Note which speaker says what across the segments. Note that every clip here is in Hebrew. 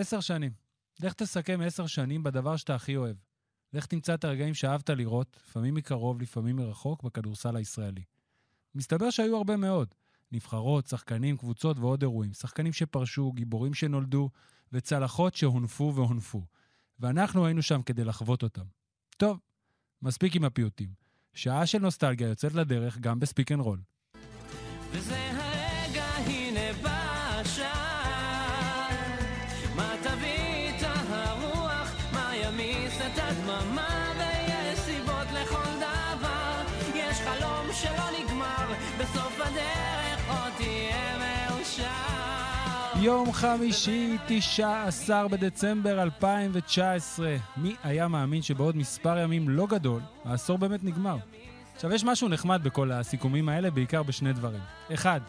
Speaker 1: עשר שנים. לך תסכם עשר שנים בדבר שאתה הכי אוהב. לך תמצא את הרגעים שאהבת לראות, לפעמים מקרוב, לפעמים מרחוק, בכדורסל הישראלי. מסתבר שהיו הרבה מאוד. נבחרות, שחקנים, קבוצות ועוד אירועים. שחקנים שפרשו, גיבורים שנולדו, וצלחות שהונפו והונפו. ואנחנו היינו שם כדי לחוות אותם. טוב, מספיק עם הפיוטים. שעה של נוסטלגיה יוצאת לדרך גם ב-speak and roll.
Speaker 2: וזה
Speaker 1: יום חמישי, 19 בדצמבר 2019. מי היה מאמין שבעוד מספר ימים לא גדול, העשור באמת נגמר? עכשיו, יש משהו נחמד בכל הסיכומים האלה, בעיקר בשני דברים. אחד,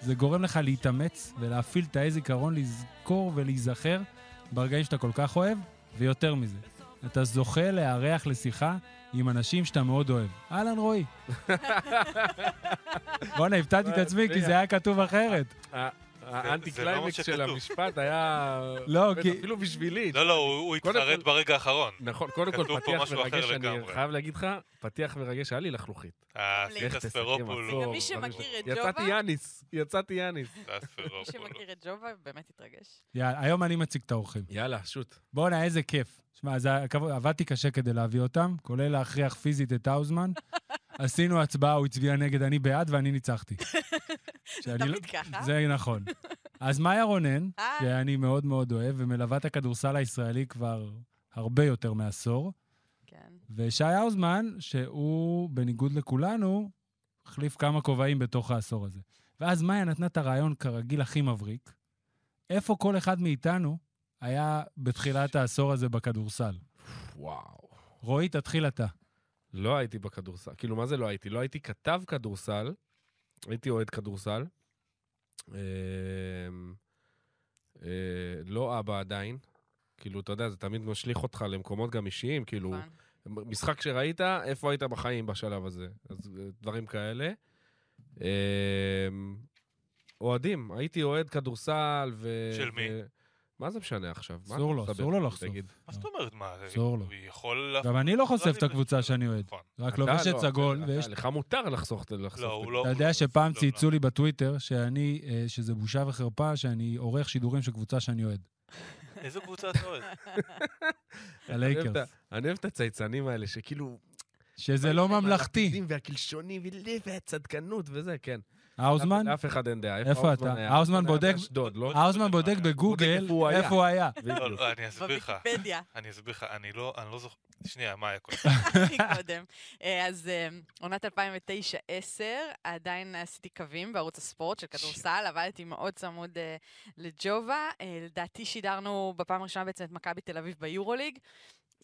Speaker 1: זה גורם לך להתאמץ ולהפעיל תאי זיכרון לזכור ולהיזכר ברגעים שאתה כל כך אוהב, ויותר מזה, אתה זוכה לארח לשיחה עם אנשים שאתה מאוד אוהב. אהלן רועי. בואנה, הפתעתי את עצמי כי זה היה כתוב אחרת.
Speaker 3: האנטי
Speaker 4: זה לא מה
Speaker 3: קליימקס של. המשפט היה...
Speaker 1: לא, כי-
Speaker 3: אפילו בשבילי.
Speaker 4: לא, לא, הוא התחרט ברגע האחרון.
Speaker 3: נכון, קודם כל פתיח מרגש, אני. חייב להגיד לך, פתיח מרגש, היה לי לחלוכית.
Speaker 4: אה, ספרופולו.
Speaker 5: מי שמכיר. את
Speaker 3: יצאתי
Speaker 5: ג'ובה-
Speaker 3: יאניס, יצאתי יאניס.
Speaker 4: זה הספרופולו.
Speaker 5: מי שמכיר את ג'ובה באמת התרגש.
Speaker 1: יאללה, היום אני מציג את האורחים.
Speaker 3: יאללה, שוט.
Speaker 1: בואנה, איזה כיף. שמע, זה עבדתי קשה כדי להביא אותם, כולל להכריח פיזית את האוזמן. עשינו הצבעה, הוא הצביע נגד, אני בעד, ואני ניצחתי. לא-
Speaker 5: תמיד ככה.
Speaker 1: זה נכון. אז מאיה רונן,
Speaker 5: היי.
Speaker 1: שאני מאוד מאוד אוהב, ומלווה את הכדורסל הישראלי כבר הרבה יותר מעשור,
Speaker 5: כן.
Speaker 1: ושי האוזמן, שהוא, בניגוד לכולנו, החליף כמה כובעים בתוך העשור הזה. ואז מאיה נתנה את הרעיון, כרגיל, הכי מבריק. איפה כל אחד מאיתנו היה בתחילת העשור הזה בכדורסל?
Speaker 3: וואו.
Speaker 1: רועי, תתחיל אתה.
Speaker 3: לא הייתי בכדורסל. כאילו, מה זה לא הייתי? לא הייתי כתב כדורסל, הייתי אוהד כדורסל. אמ, אה, לא אבא עדיין. כאילו, אתה יודע, זה תמיד משליך אותך למקומות גם אישיים, כאילו,
Speaker 5: נכון.
Speaker 3: משחק שראית, איפה היית בחיים בשלב הזה? אז אה, דברים כאלה. אמ, אוהדים, הייתי אוהד כדורסל ו...
Speaker 4: של מי?
Speaker 3: ו- מה זה משנה עכשיו?
Speaker 1: אסור לו? אסור לו לחשוף.
Speaker 4: מה זאת אומרת? מה?
Speaker 1: אסור לו.
Speaker 4: הוא יכול...
Speaker 1: גם אני לא חושף את הקבוצה שאני אוהד.
Speaker 4: נכון.
Speaker 1: רק
Speaker 3: אתה
Speaker 1: לובשת
Speaker 3: לא,
Speaker 1: סגול,
Speaker 3: אתה-
Speaker 1: ויש...
Speaker 3: לך מותר לחסוך את
Speaker 4: לא,
Speaker 3: את זה.
Speaker 4: לא...
Speaker 1: אתה
Speaker 4: הוא
Speaker 1: יודע
Speaker 4: לא-
Speaker 1: שפעם
Speaker 4: לא,
Speaker 1: צייצו
Speaker 4: לא.
Speaker 1: לי בטוויטר שאני, אה, שזה בושה וחרפה שאני עורך שידורים של קבוצה שאני אוהד.
Speaker 4: איזה קבוצה אתה אוהד?
Speaker 3: את
Speaker 1: הלייקרס.
Speaker 3: אני אוהב את הצייצנים האלה, שכאילו...
Speaker 1: שזה לא ממלכתי.
Speaker 3: והקלשונים והצדקנות וזה, כן.
Speaker 1: האוזמן?
Speaker 3: לאף אחד אין דעה.
Speaker 1: איפה אתה? האוזמן בודק-
Speaker 3: לא?
Speaker 1: האוזמן בודק בגוגל
Speaker 3: איפה הוא היה.
Speaker 4: לא. לא, אני אסביר לך.
Speaker 5: בוויקיפדיה,
Speaker 4: אני אסביר לך, אני לא, אני לא זוכר... שנייה, מה היה קודם?
Speaker 5: קודם. אה, אז אה, עונת 2009-2010, עדיין עשיתי קווים בערוץ הספורט של כדורסל, עבדתי מאוד צמוד אה, לג'ובה. לדעתי שידרנו בפעם הראשונה בעצם את מכבי תל אביב ביורוליג.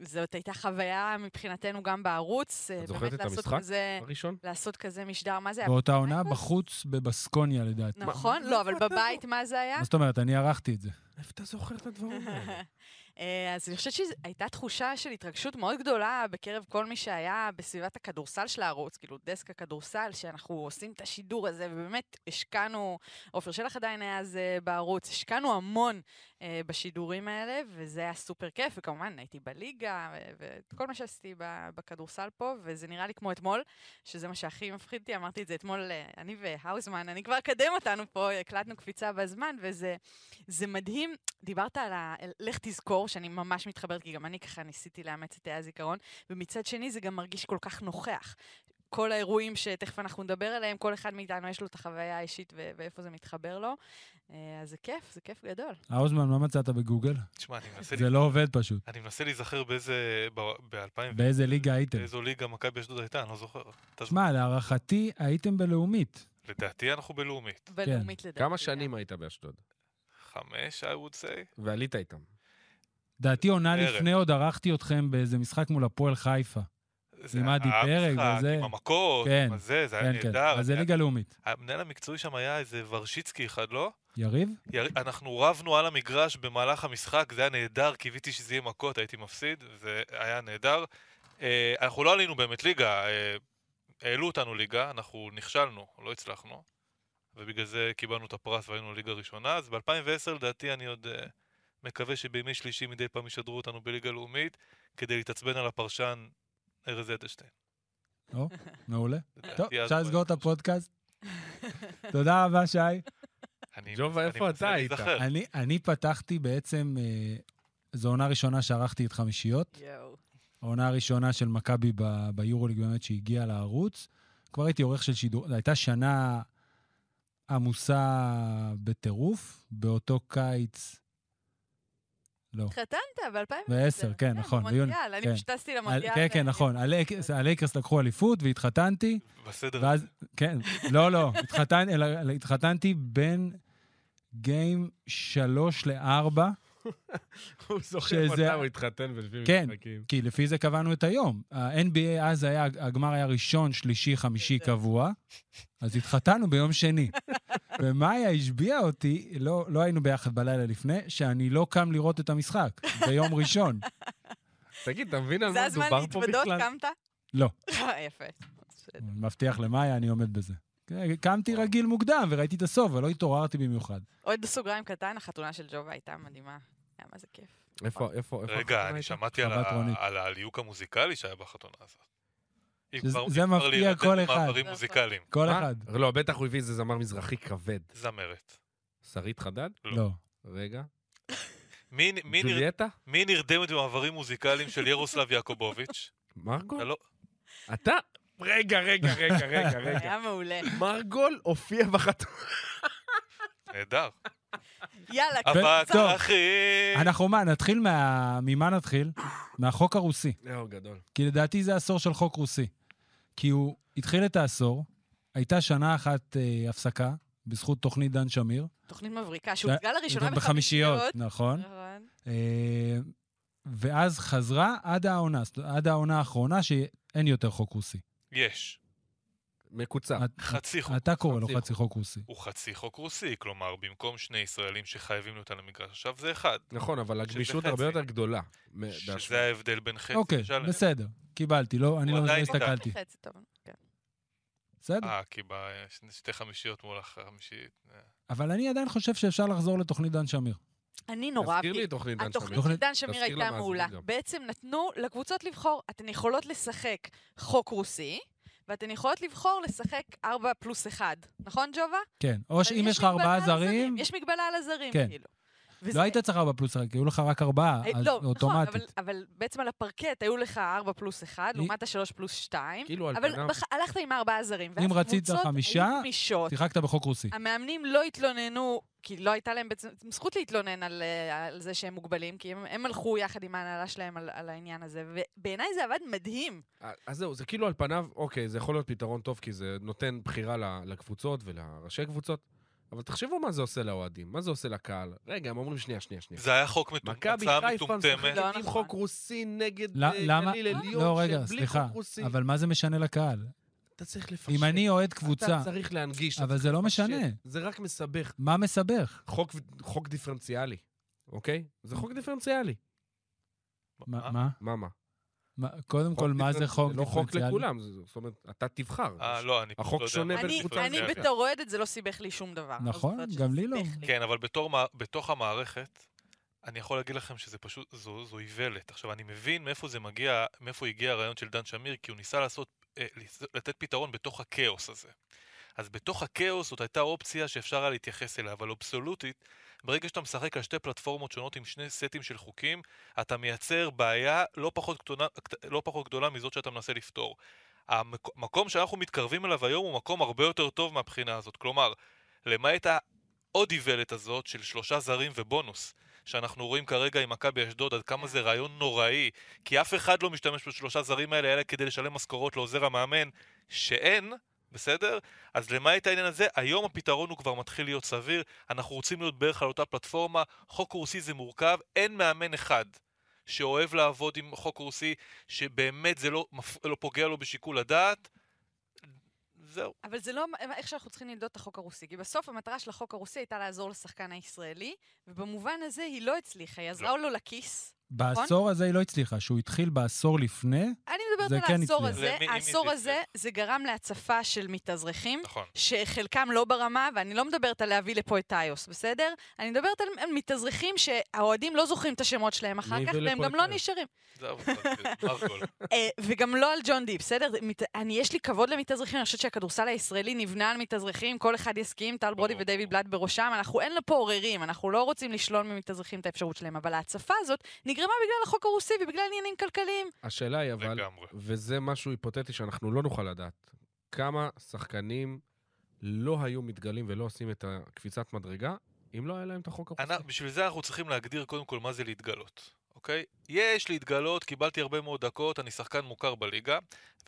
Speaker 5: זאת הייתה חוויה מבחינתנו גם בערוץ. אה,
Speaker 3: את זוכרת
Speaker 5: באמת
Speaker 3: את המשחק?
Speaker 5: כזה-
Speaker 3: הראשון?
Speaker 5: לעשות כזה משדר, מה זה היה?
Speaker 1: באותה עונה? בחוץ בבסקוניה לדעתי.
Speaker 5: נכון, לא, אבל בבית מה זה היה?
Speaker 1: מה זאת אומרת? אני ערכתי את זה.
Speaker 3: איפה אתה זוכר את הדברים האלה?
Speaker 5: אה, אז אני חושבת שהייתה תחושה של התרגשות מאוד גדולה בקרב כל מי שהיה בסביבת הכדורסל של הערוץ, כאילו דסק הכדורסל, שאנחנו עושים את השידור הזה, ובאמת השקענו, עופר שלח עדיין היה אז אה, בערוץ, השקענו המון אה, בשידורים האלה, וזה היה סופר כיף, וכמובן הייתי בליגה, ו- וכל מה שעשיתי בכדורסל פה, וזה נראה לי כמו אתמול, שזה מה שהכי מפחיד אותי, אמרתי את זה אתמול, אה, אני והאוזמן, אני כבר אקדם אותנו פה, הקלטנו קפיצה בזמן, וזה זה מדהים. דיברת על ה... לך תזכור, שאני ממש מתחברת, כי גם אני ככה ניסיתי לאמץ את תאי הזיכרון, ומצד שני זה גם מרגיש כל כך נוכח. כל האירועים שתכף אנחנו נדבר עליהם, כל אחד מאיתנו יש לו את החוויה האישית ו- ואיפה זה מתחבר לו. אה, אז זה כיף, זה כיף גדול.
Speaker 1: האוזמן, מה מצאת בגוגל?
Speaker 4: תשמע, אני מנסה...
Speaker 1: זה לא עובד פשוט.
Speaker 4: אני מנסה להיזכר באיזה... ב-2000...
Speaker 1: באיזה ליגה הייתם?
Speaker 4: באיזו ליגה מכבי אשדוד הייתה, אני לא זוכר. אתה זוכר?
Speaker 1: שמע, להערכתי הייתם בלאומית.
Speaker 4: לדעתי אנחנו בלאומית.
Speaker 5: ולאומית לדעתי.
Speaker 3: כמה
Speaker 5: גם.
Speaker 3: שנים היית באשדוד?
Speaker 4: חמש, I would say.
Speaker 3: ועלית איתם.
Speaker 1: דעתי עונה. לפני עוד ערכתי אתכם באיזה משחק מול הפועל חיפה.
Speaker 4: זה
Speaker 1: עם
Speaker 4: היה
Speaker 1: פרק וזה.
Speaker 4: עם המכות,
Speaker 1: כן,
Speaker 4: עם זה היה
Speaker 1: כן, כן.
Speaker 4: נהדר.
Speaker 1: אז זה ליגה לאומית.
Speaker 4: המנהל המקצועי שם היה איזה ורשיצקי אחד, לא?
Speaker 1: יריב?
Speaker 4: יר- אנחנו רבנו על המגרש במהלך המשחק, זה היה נהדר, קיוויתי שזה יהיה מכות, הייתי מפסיד, זה היה נהדר. אה, אנחנו לא עלינו באמת ליגה, אה, העלו אותנו ליגה, אנחנו נכשלנו, לא הצלחנו, ובגלל זה קיבלנו את הפרס והיינו ליגה ראשונה, אז ב-2010 לדעתי אני עוד... אה, מקווה שבימי שלישי מדי פעם ישדרו אותנו בליגה לאומית, כדי להתעצבן על הפרשן ארז אדלשטיין.
Speaker 1: או, מעולה. טוב, אפשר לסגור את הפודקאסט? תודה רבה, שי.
Speaker 3: ג'ובה, איפה אתה היית?
Speaker 1: אני, אני פתחתי בעצם, אה, זו עונה ראשונה שערכתי את חמישיות. העונה הראשונה של מכבי ביורוליג באמת שהגיעה לערוץ. כבר הייתי עורך של שידור, זו הייתה שנה עמוסה בטירוף. באותו קיץ, לא.
Speaker 5: התחתנת ב-2010.
Speaker 1: בעשר, כן, נכון, ביוני,
Speaker 5: במונדיאל, אני
Speaker 1: כן.
Speaker 5: פשוט טסתי למונדיאל.
Speaker 1: כן, כן, נכון. הלייקרס- לקחו אליפות והתחתנתי,
Speaker 4: בסדר.
Speaker 1: ואז, כן, לא, לא, התחתנתי בין גיים שלוש לארבע,
Speaker 3: הוא זוכר
Speaker 1: שזה-
Speaker 3: מתי הוא התחתן ולפי
Speaker 1: כן.
Speaker 3: משחקים.
Speaker 1: כי לפי זה קבענו את היום. ה-NBA אז היה, הגמר היה ראשון, שלישי, חמישי קבוע, אז התחתנו ביום שני. ומאיה השביעה אותי, לא, לא היינו ביחד בלילה לפני, שאני לא קם לראות את המשחק ביום ראשון.
Speaker 3: תגיד, אתה מבין על
Speaker 5: זה
Speaker 3: מה
Speaker 5: הזמן
Speaker 3: מדובר פה
Speaker 5: להתוודות,
Speaker 3: בכלל?
Speaker 5: קמת?
Speaker 1: לא.
Speaker 5: יפה. בסדר.
Speaker 1: מבטיח למאיה, אני עומד בזה. קמתי רגיל מוקדם וראיתי את הסוף, אבל לא התעוררתי במיוחד.
Speaker 5: עוד סוגריים קטן, החתונה של ג'ובה הייתה מדהימה. היה מה זה כיף.
Speaker 3: איפה, איפה, איפה?
Speaker 4: רגע, אני? שמעתי. על הליהוק המוזיקלי שהיה בחתונה הזאת.
Speaker 1: זה מפתיע כל אחד.
Speaker 4: במעברים
Speaker 5: נכון.
Speaker 4: מוזיקליים.
Speaker 1: כל? אחד.
Speaker 3: לא, בטח הוא הביא איזה זמר מזרחי כבד.
Speaker 4: זמרת.
Speaker 3: שרית חדד?
Speaker 1: לא.
Speaker 3: רגע.
Speaker 4: מי מי נרדמת במעברים מוזיקליים של ירוסלב יעקובוביץ'?
Speaker 3: מרגול?
Speaker 4: אתה לא-?
Speaker 3: רגע, רגע, רגע, רגע, רגע.
Speaker 5: היה מעולה.
Speaker 3: מרגול הופיע בחתונה.
Speaker 4: נהדר.
Speaker 5: יאללה,
Speaker 4: אבל
Speaker 1: טוב.
Speaker 4: אחי...
Speaker 1: אנחנו מה, נתחיל מה... ממה נתחיל? מהחוק הרוסי.
Speaker 3: יואו, גדול.
Speaker 1: כי לדעתי זה עשור של חוק רוסי. כי הוא התחיל את העשור, הייתה שנה אחת אה, הפסקה, בזכות תוכנית דן שמיר.
Speaker 5: תוכנית מבריקה שהוצגה לראשונה
Speaker 1: בחמישיות,
Speaker 5: בחמישיות.
Speaker 1: נכון.
Speaker 5: נכון.
Speaker 1: אה, ואז חזרה עד העונה, עד העונה האחרונה, שאין יותר חוק רוסי.
Speaker 4: יש.
Speaker 3: מקוצר.
Speaker 4: חצי חוק.
Speaker 1: אתה קורא לו
Speaker 3: חצי
Speaker 1: חוק רוסי.
Speaker 4: הוא חצי חוק רוסי, כלומר, במקום שני ישראלים שחייבים להיות על המגרש, עכשיו זה אחד.
Speaker 3: נכון, אבל הגמישות. הרבה יותר גדולה.
Speaker 4: שזה. ההבדל בין חצי
Speaker 1: אוקיי. בסדר, קיבלתי, לא, אני לא הסתכלתי.
Speaker 5: כן.
Speaker 1: בסדר.
Speaker 4: אה, כי בשתי חמישיות מול החמישית. אה.
Speaker 1: אבל אני עדיין חושב שאפשר לחזור לתוכנית דן שמיר.
Speaker 5: אני נורא
Speaker 3: תזכיר
Speaker 5: אהבתי.
Speaker 3: לי את תוכנית דן
Speaker 5: התוכנית
Speaker 3: שמיר.
Speaker 5: של
Speaker 1: תוכנית-
Speaker 5: דן שמיר
Speaker 3: תזכיר
Speaker 5: הייתה מעולה. בעצם נתנו לקבוצות לבחור, אתן יכולות לשחק חוק רוסי, ואתן יכולות לבחור לשחק 4 פלוס 1. נכון, ג'ובה?
Speaker 1: כן, או שאם יש לך
Speaker 5: מגבלה
Speaker 1: ארבעה
Speaker 5: על
Speaker 1: זרים,
Speaker 5: יש מגבלה על הזרים,
Speaker 1: כן.
Speaker 5: כאילו.
Speaker 1: לא
Speaker 5: וזה-
Speaker 1: היית צריך ארבע פלוס רק, היו לך רק ארבעה,
Speaker 5: אה,
Speaker 1: אז
Speaker 5: לא, נכון,
Speaker 1: אוטומטית.
Speaker 5: אבל, אבל בעצם על הפרקט היו לך 4 פלוס 1,
Speaker 1: לי-
Speaker 5: לעומת ה-3 פלוס 2,
Speaker 3: כאילו, על
Speaker 5: אבל
Speaker 3: פניו...
Speaker 5: בח... הלכת עם ארבעה זרים. ואז
Speaker 1: אם רצית
Speaker 5: קבוצות
Speaker 1: חמישה,
Speaker 5: היו גמישות.
Speaker 1: שיחקת בחוק רוסי.
Speaker 5: המאמנים לא התלוננו, כי לא הייתה להם בעצם זכות להתלונן על, אה, על זה שהם מוגבלים, כי הם, הם הלכו יחד עם ההנהלה שלהם על, על העניין הזה, ובעיניי זה עבד מדהים.
Speaker 3: אה, אז זהו, זה כאילו על פניו, אוקיי, זה יכול להיות פתרון טוב, כי זה נותן בחירה לקבוצות ולראשי קבוצות, אבל תחשבו מה זה עושה לאוהדים, מה זה עושה לקהל. רגע, הם אומרים שנייה, שנייה, שנייה.
Speaker 4: זה היה חוק מטומ-
Speaker 3: מכבי חיפה
Speaker 4: מטומטמת.
Speaker 3: משחקת
Speaker 5: לא
Speaker 3: עם
Speaker 5: נכון.
Speaker 3: חוק רוסי נגד אה,
Speaker 1: למה?
Speaker 3: גליל עליון,
Speaker 1: לא, רגע,
Speaker 3: שבלי
Speaker 1: סליחה.
Speaker 3: חוק רוסי.
Speaker 1: אבל מה זה משנה לקהל?
Speaker 3: אתה צריך לפשט.
Speaker 1: אם אני אוהד קבוצה,
Speaker 3: אתה צריך להנגיש.
Speaker 1: אבל
Speaker 3: צריך
Speaker 1: זה לא
Speaker 3: לפשט.
Speaker 1: משנה.
Speaker 3: זה רק מסבך.
Speaker 1: מה מסבך?
Speaker 3: חוק, חוק דיפרנציאלי, אוקיי? זה חוק דיפרנציאלי.
Speaker 1: מה? מה?
Speaker 3: מה, מה?
Speaker 1: קודם כל, מה זה
Speaker 3: דיפרנ-
Speaker 1: חוק
Speaker 3: לא חוק
Speaker 1: דיפרנציאלי?
Speaker 3: לכולם, זאת אומרת, אתה תבחר.
Speaker 4: אה, לא, אני פשוט
Speaker 3: החוק
Speaker 4: לא יודע
Speaker 3: שונה בין
Speaker 4: זה
Speaker 5: אני,
Speaker 3: קבוצה
Speaker 5: אני
Speaker 4: דיפרנציאלי.
Speaker 5: בתור אוהדת זה לא סיבך לי שום דבר. לא
Speaker 1: נכון, גם לי לא.
Speaker 4: כן, אבל בתוך המערכת, אני יכול להגיד לכם שזה פשוט, זו, איוולת. עכשיו, אני מבין מאיפה זה מגיע, מאיפה הגיע הרעיון של דן שמיר, כי הוא ניסה לעשות, אה, לתת פתרון בתוך הכאוס הזה. אז בתוך הכאוס זאת הייתה אופציה שאפשר היה להתייחס אליה, אבל אבסולוטית, ברגע שאתה משחק על שתי פלטפורמות שונות עם שני סטים של חוקים, אתה מייצר בעיה לא פחות גדולה, לא פחות גדולה מזאת שאתה מנסה לפתור. המקום שאנחנו מתקרבים אליו היום הוא מקום הרבה יותר טוב מהבחינה הזאת. כלומר, למעט העוד איוולת הזאת של שלושה זרים ובונוס, שאנחנו רואים כרגע עם מכבי אשדוד, עד כמה זה רעיון נוראי, כי אף אחד לא משתמש בשלושה זרים האלה, אלא כדי לשלם משכורות לעוזר המאמן, שאין, בסדר? אז למעט העניין הזה, היום הפתרון הוא כבר מתחיל להיות סביר, אנחנו רוצים להיות בערך על אותה פלטפורמה, חוק רוסי זה מורכב, אין מאמן אחד שאוהב לעבוד עם חוק רוסי, שבאמת זה לא. לא פוגע לו בשיקול הדעת, זהו.
Speaker 5: אבל זה לא איך שאנחנו צריכים למדוד את החוק הרוסי, כי בסוף המטרה של החוק הרוסי הייתה לעזור לשחקן הישראלי, ובמובן הזה היא לא הצליחה, היא עזרה לו לכיס.
Speaker 1: בעשור הזה היא לא הצליחה, שהוא התחיל בעשור לפני,
Speaker 5: אני מדברת
Speaker 1: זה
Speaker 5: על
Speaker 1: כן
Speaker 5: העשור
Speaker 1: הצליח.
Speaker 5: הזה, העשור הזה? זה גרם להצפה של מתאזרחים,
Speaker 4: נכון.
Speaker 5: שחלקם לא ברמה, ואני לא מדברת על להביא לפה את איוס, בסדר? אני מדברת על, על מתאזרחים שהאוהדים לא זוכרים את השמות שלהם אחר כך, והם גם לא? נשארים. אה, וגם לא על ג'ון די, בסדר? אני, יש לי כבוד למתאזרחים, אני חושבת שהכדורסל הישראלי נבנה על מתאזרחים, כל אחד יסכים, טל ברודי ודייוויד. בלאט בראשם, אנחנו אין לפה עוררים, אנחנו לא רוצים לשלול ממתאזרחים את האפשרות שלהם, אבל ההצפה הזאת נגרמה בגלל החוק הרוסי ובגלל עניינים כלכליים.
Speaker 3: השאלה היא אבל,
Speaker 4: לגמרי.
Speaker 3: וזה משהו היפותטי שאנחנו לא נוכל לדעת, כמה שחקנים לא היו מתגלים ולא עושים את הקפיצת מדרגה, אם לא היה להם את החוק הרוסי.
Speaker 4: אנחנו- בשביל זה אנחנו צריכים להגדיר קודם כל מה זה להתגלות, אוקיי? יש להתגלות, קיבלתי הרבה מאוד דקות, אני שחקן מוכר בליגה,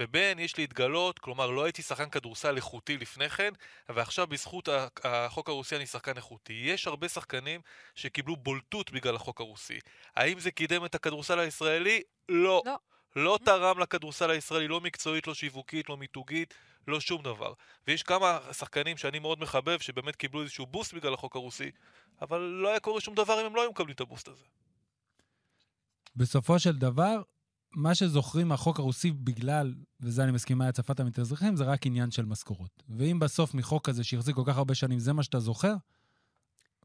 Speaker 4: ובין יש להתגלות, כלומר לא הייתי שחקן כדורסל איכותי לפני כן, ועכשיו בזכות החוק הרוסי אני שחקן איכותי. יש הרבה שחקנים שקיבלו בולטות בגלל החוק הרוסי. האם זה קידם את הכדורסל הישראלי? לא.
Speaker 5: לא.
Speaker 4: לא תרם לכדורסל הישראלי, לא מקצועית, לא שיווקית, לא מיתוגית, לא שום דבר. ויש כמה שחקנים שאני מאוד מחבב, שבאמת קיבלו איזשהו בוסט בגלל החוק הרוסי, אבל לא היה קורה שום דבר אם הם לא היו מקבלים את הבוסט הזה.
Speaker 1: בסופו של דבר, מה שזוכרים מהחוק הרוסי בגלל, וזה אני מסכימה, הצפת המתאזרחים, זה רק עניין של משכורות. ואם בסוף מחוק כזה שהחזיק כל כך הרבה שנים, זה מה שאתה זוכר,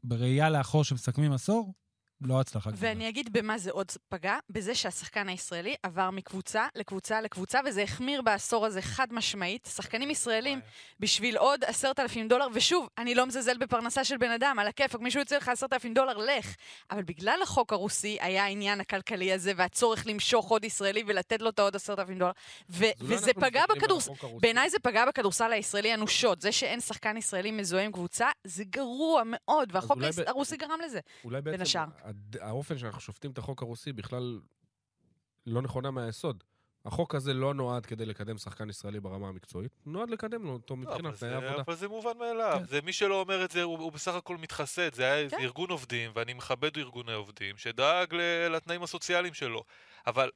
Speaker 1: בראייה לאחור שמסכמים עשור, לא הצלחה גדולה.
Speaker 5: ואני אגיד במה זה עוד פגע, בזה שהשחקן הישראלי עבר מקבוצה לקבוצה לקבוצה, וזה החמיר בעשור הזה חד משמעית. שחקנים ישראלים, בשביל עוד עשרת אלפים דולר, ושוב, אני לא מזלזל בפרנסה של בן אדם, על הכיפאק, מישהו יוצא לך עשרת אלפים דולר, לך. אבל בגלל החוק הרוסי היה העניין הכלכלי הזה, והצורך למשוך עוד ישראלי ולתת לו את העוד עשרת אלפים דולר. ו- וזה פגע בכדורסל. בעיניי זה פגע בכדורסל הישראלי אנושות. זה שאין שחקן ישראלי מזוהה עם קבוצה, זה גרוע מאוד, והחוק היש-
Speaker 3: ב-
Speaker 5: הרוסי גרם לזה. בין השאר.
Speaker 3: האופן שאנחנו שופטים את החוק הרוסי בכלל לא נכונה מהיסוד. החוק הזה לא נועד כדי לקדם שחקן ישראלי ברמה המקצועית, הוא נועד לקדם אותו
Speaker 4: לא,
Speaker 3: מבחינת תנאי
Speaker 4: זה-
Speaker 3: עבודה.
Speaker 4: אבל זה מובן מאליו.
Speaker 1: כן.
Speaker 4: זה מי שלא אומר את זה, הוא הוא בסך הכל מתחסד. זה היה
Speaker 5: כן.
Speaker 4: ארגון עובדים, ואני מכבד ארגוני עובדים, שדאג לתנאים הסוציאליים שלו. אבל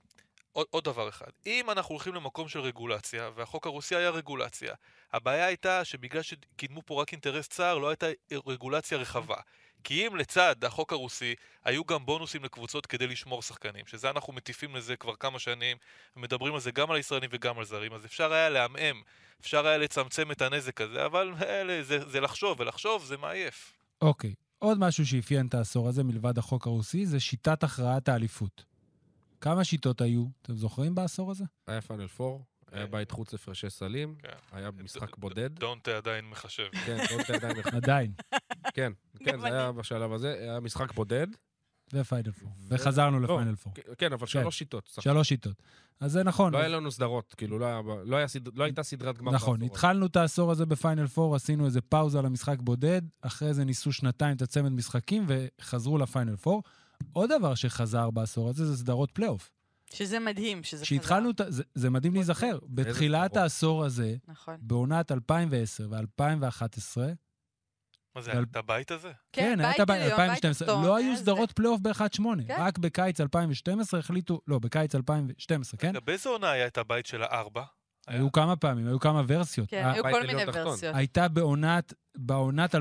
Speaker 4: עוד, עוד דבר אחד, אם אנחנו הולכים למקום של רגולציה, והחוק הרוסי היה רגולציה, הבעיה הייתה שבגלל שקידמו פה רק אינטרס צר, לא הייתה רגולציה רחבה. כי אם לצד החוק הרוסי היו גם בונוסים לקבוצות כדי לשמור שחקנים, שזה אנחנו מטיפים לזה כבר כמה שנים, ומדברים על זה גם על הישראלים וגם על זרים, אז אפשר היה לעמעם, אפשר היה לצמצם את הנזק הזה, אבל אלה, זה, זה לחשוב, ולחשוב זה מעייף.
Speaker 1: אוקיי, עוד משהו שאפיין את העשור הזה, מלבד החוק הרוסי, זה שיטת הכרעת האליפות. כמה שיטות היו, אתם זוכרים בעשור הזה?
Speaker 3: היה פאנל 4, היה
Speaker 4: אה,
Speaker 3: בית חוץ הפרשי סלים,
Speaker 4: כן.
Speaker 3: היה משחק בודד.
Speaker 4: דונטה עדיין מחשב.
Speaker 3: כן, עוד עדיין אחד.
Speaker 1: עדיין,
Speaker 3: כן, כן, זה היה בשלב הזה, היה משחק בודד.
Speaker 1: ו-final
Speaker 3: four.
Speaker 1: וחזרנו
Speaker 3: לא,
Speaker 1: ל-final four.
Speaker 3: כן, אבל שלוש שיטות.
Speaker 1: שלוש שיטות. אז זה נכון.
Speaker 3: לא היה לנו סדרות, כאילו, לא לא לא הייתה סדרת גמר.
Speaker 1: נכון. התחלנו את העשור הזה ב-final four, עשינו איזה פאוזה למשחק בודד, אחרי זה ניסו שנתיים את הצמד משחקים וחזרו ל-final four. עוד דבר שחזר בעשור הזה זה סדרות פלייאוף.
Speaker 5: שזה מדהים, שזה חזר.
Speaker 1: כשהתחלנו, את ה- זה- זה מדהים להיזכר, בתחילת
Speaker 3: סדרות?
Speaker 1: העשור הזה,
Speaker 5: נכון.
Speaker 1: בעונת 2010 ו-2011,
Speaker 4: מה זה,
Speaker 1: ועל-
Speaker 4: את הבית הזה?
Speaker 1: כן, היה את
Speaker 5: בית
Speaker 1: ה-
Speaker 5: עליון, בית
Speaker 1: 2012,
Speaker 5: תחתון,
Speaker 1: לא
Speaker 5: היה
Speaker 1: היו
Speaker 5: זה.
Speaker 1: סדרות פלייאוף ב-1-8,
Speaker 5: כן.
Speaker 1: רק בקיץ 2012 החליטו, לא, בקיץ 2012, כן?
Speaker 4: רגע, באיזה עונה היה את הבית של הארבע?
Speaker 1: היו כמה פעמים, היו כמה ורסיות.
Speaker 5: כן, היו כל מיני. ורסיות.
Speaker 1: הייתה בעונת, בעונת 2013-2014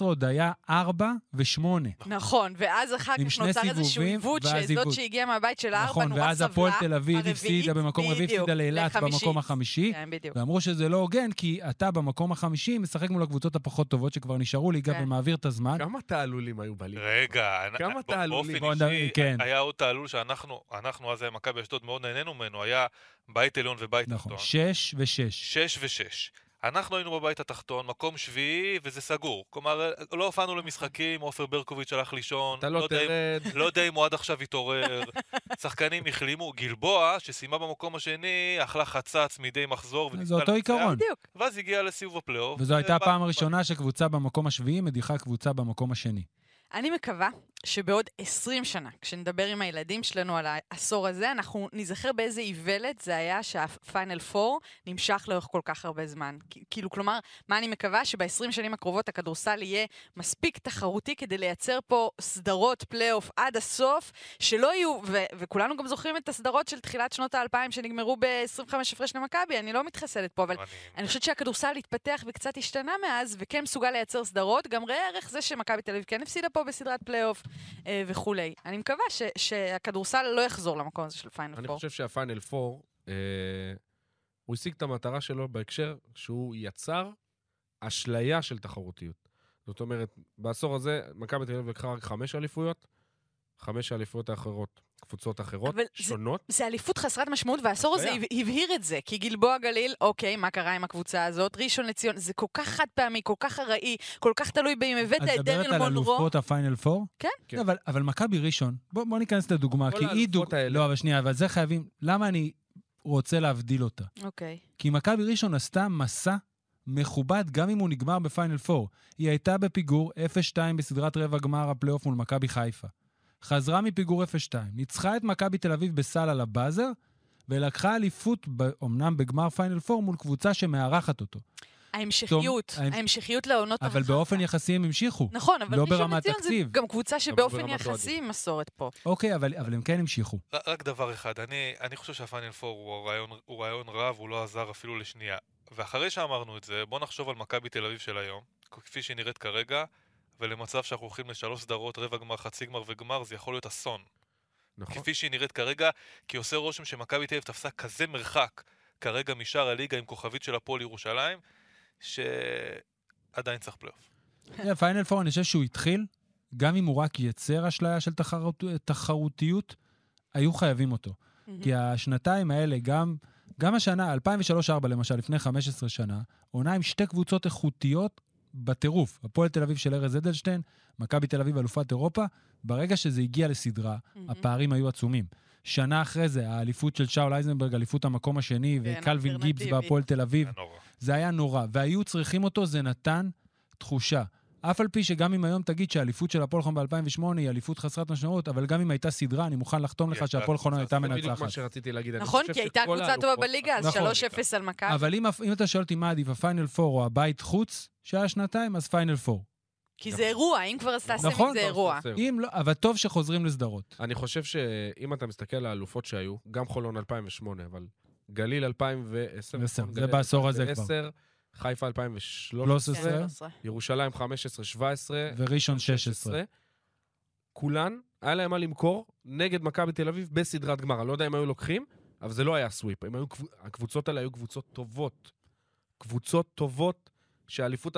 Speaker 1: עוד היה 4 ו-8.
Speaker 5: נכון, ואז אחר כך נוצר איזשהו עיוות,
Speaker 1: ואז
Speaker 5: שזאת. שהגיעה מהבית של הארבע
Speaker 1: נכון,
Speaker 5: נורא
Speaker 1: ואז
Speaker 5: סבלה.
Speaker 1: הפועל תל אביב הפסידה במקום רביעי, הפסידה לאילת. במקום החמישי.
Speaker 5: כן, בדיוק.
Speaker 1: ואמרו שזה לא הוגן, כי אתה במקום החמישי משחק מול הקבוצות הפחות טובות שכבר נשארו ליגה
Speaker 5: כן.
Speaker 1: ומעביר את הזמן.
Speaker 3: כמה תעלולים היו בליגה?
Speaker 4: רגע,
Speaker 3: כמה תעלולים?
Speaker 4: באופן אישי,
Speaker 1: כן.
Speaker 4: היה עוד תעלול שאנחנו, אנחנו אז מכבי אשדוד, מאוד נהנינו ממנו, היה בית עליון ובית
Speaker 1: נכון,
Speaker 4: תחתון.
Speaker 1: 6 ו-6.
Speaker 4: שש ושש. אנחנו היינו בבית התחתון, מקום שביעי, וזה סגור. כלומר, לא הופענו למשחקים, עופר ברקוביץ' הלך לישון.
Speaker 3: אתה לא
Speaker 4: אם-
Speaker 3: תרד.
Speaker 4: לא יודע אם הוא עד עכשיו התעורר. שחקנים החלימו. גלבוע, שסיימה במקום השני, אכלה חצץ מדי מחזור.
Speaker 1: זה אותו
Speaker 4: לנצח,
Speaker 1: עיקרון.
Speaker 5: בדיוק.
Speaker 4: ואז הגיעה לסיבוב הפלייאוף.
Speaker 1: וזו הייתה הפעם הראשונה שקבוצה במקום השביעי מדיחה קבוצה במקום השני.
Speaker 5: אני מקווה שבעוד 20 שנה, כשנדבר עם הילדים שלנו על העשור הזה, אנחנו ניזכר באיזה איוולת זה היה שהפיינל 4 נמשך לאורך כל כך הרבה זמן. כאילו, כלומר, מה אני מקווה? שב-20 שנים הקרובות הכדורסל יהיה מספיק תחרותי כדי לייצר פה סדרות פלייאוף עד הסוף, שלא יהיו, ו- וכולנו גם זוכרים את הסדרות של תחילת שנות האלפיים שנגמרו ב-25 הפרש למכבי, אני לא מתחסדת פה, אבל
Speaker 4: מדהים.
Speaker 5: אני חושבת שהכדורסל התפתח וקצת השתנה מאז, וכן מסוגל לייצר סדרות. גם ראה ערך זה שמכבי תל אביב כן הפסידה פה בסדרת פלייאוף, וכולי. אני מקווה ש- שהכדורסל לא יחזור למקום הזה של פיינל
Speaker 3: אני
Speaker 5: פור.
Speaker 3: חושב שהפיינל 4, אה, הוא השיג את המטרה שלו בהקשר שהוא יצר אשליה של תחרותיות. זאת אומרת, בעשור הזה, מכבי תל אביב לקחה רק חמש אליפויות, חמש האליפויות האחרות, קבוצות אחרות,
Speaker 5: אבל זה-
Speaker 3: שונות.
Speaker 5: זה אליפות חסרת משמעות, והעשור הזה הבהיר את זה. כי גלבוע גליל, אוקיי, מה קרה עם הקבוצה הזאת? ראשון לציון, זה כל כך חד פעמי, כל כך ארעי, כל כך תלוי באם הבאת
Speaker 1: את
Speaker 5: את
Speaker 1: מדברת
Speaker 5: דריל
Speaker 1: על
Speaker 5: מונרו.
Speaker 1: אלופות הפיינל פור?
Speaker 5: כן.
Speaker 3: כן.
Speaker 1: אבל, אבל מכבי ראשון, בוא, בוא ניכנס לדוגמה, כי היא
Speaker 3: האלופות
Speaker 1: דוג...
Speaker 3: האלה.
Speaker 1: לא, אבל שנייה, אבל זה חייבים... למה אני רוצה להבדיל אותה?
Speaker 5: אוקיי.
Speaker 1: כי מכבי ראשון עשתה מסע מכובד, גם אם הוא נגמר בפיינל פור. היא הייתה בפיגור 0-2 בסדרת רבע גמר הפלייאוף מול מכבי חיפה. חזרה מפיגור 0-2, ניצחה את מכבי תל אביב בסל על הבאזר, ולקחה אליפות, אמנם בגמר פיינל פור, מול קבוצה שמארחת אותו.
Speaker 5: ההמשכיות, ההמשכיות לעונות
Speaker 1: אבל
Speaker 5: אחר
Speaker 1: באופן
Speaker 5: כך.
Speaker 1: יחסי הם המשיכו.
Speaker 5: נכון, אבל
Speaker 1: לא
Speaker 5: ראשון
Speaker 1: ברמת
Speaker 5: לציון זה
Speaker 1: תקציב.
Speaker 5: גם קבוצה שבאופן
Speaker 3: ברמת
Speaker 5: יחסי. היא מסורת פה.
Speaker 1: אוקיי, אבל, אבל הם כן המשיכו.
Speaker 4: רק דבר אחד, אני, אני חושב שהפיינל פור הוא רעיון, הוא רעיון רע והוא לא עזר אפילו לשנייה. ואחרי שאמרנו את זה, בוא נחשוב על מכבי תל אביב של היום, כפי שהיא נראית כרגע, ולמצב שאנחנו הולכים לשלוש סדרות, רבע גמר, חצי גמר וגמר, זה יכול להיות אסון.
Speaker 3: נכון.
Speaker 4: כפי שהיא נראית כרגע, כי עושה רושם שמכבי תל אביב תפסה כזה מרחק כרגע משאר הליגה עם כוכבית של הפועל ירושלים, שעדיין צריך פלייאוף.
Speaker 1: תראה, פיינל פור, אני חושב שהוא התחיל, גם אם הוא רק ייצר אשליה של תחרות, תחרותיות, היו חייבים אותו. כי השנתיים האלה, גם, גם השנה, 2003-2004 למשל, לפני 15 שנה, עונה עם שתי קבוצות איכותיות בטירוף. הפועל תל אביב של ארז אדלשטיין, מכבי תל אביב אלופת אירופה. ברגע שזה הגיע לסדרה,
Speaker 5: מהמם.
Speaker 1: הפערים היו עצומים. שנה אחרי זה, האליפות של שאול אייזנברג, אליפות המקום השני, וקלווין גיבס. בהפועל תל אביב.
Speaker 4: זה
Speaker 1: היה נורא. והיו צריכים אותו, זה נתן תחושה. אף על פי שגם אם היום תגיד שהאליפות של הפועל חולון ב-2008 היא אליפות חסרת משמעות, אבל גם אם הייתה סדרה, אני מוכן לחתום לך
Speaker 4: הייתה
Speaker 1: שהפועל חולון הייתה
Speaker 3: זה בדיוק מה
Speaker 1: מנצחת.
Speaker 3: שרציתי להגיד. אני
Speaker 5: נכון, כי הייתה קבוצה טובה בליגה, אז
Speaker 1: נכון.
Speaker 5: 3-0 על מכבי.
Speaker 1: אבל אם, אם אתה שואל אותי מה עדיף, הפיינל פור או הבית חוץ, שהיה שנתיים, אז פיינל פור.
Speaker 5: כי זה אירוע, אם כבר אז תעשה
Speaker 1: נכון.
Speaker 5: מזה אירוע.
Speaker 1: אם לא, אבל טוב שחוזרים לסדרות.
Speaker 3: אני חושב שאם אתה מסתכל על האלופות שהיו, גם חולון 2008, אבל גליל 2010,
Speaker 1: עשר,
Speaker 3: נכון?
Speaker 1: זה בעשור הזה
Speaker 3: 2010, חיפה 2013,
Speaker 1: 13.
Speaker 5: כן, 13.
Speaker 3: ירושלים 15-17,
Speaker 1: וראשון 16.
Speaker 3: כולן, היה להם מה למכור נגד מכבי תל אביב בסדרת גמר. אני לא יודע אם היו לוקחים, אבל זה לא היה סוויפ. היו, קבוצ- הקבוצות האלה היו קבוצות טובות. קבוצות טובות שהאליפות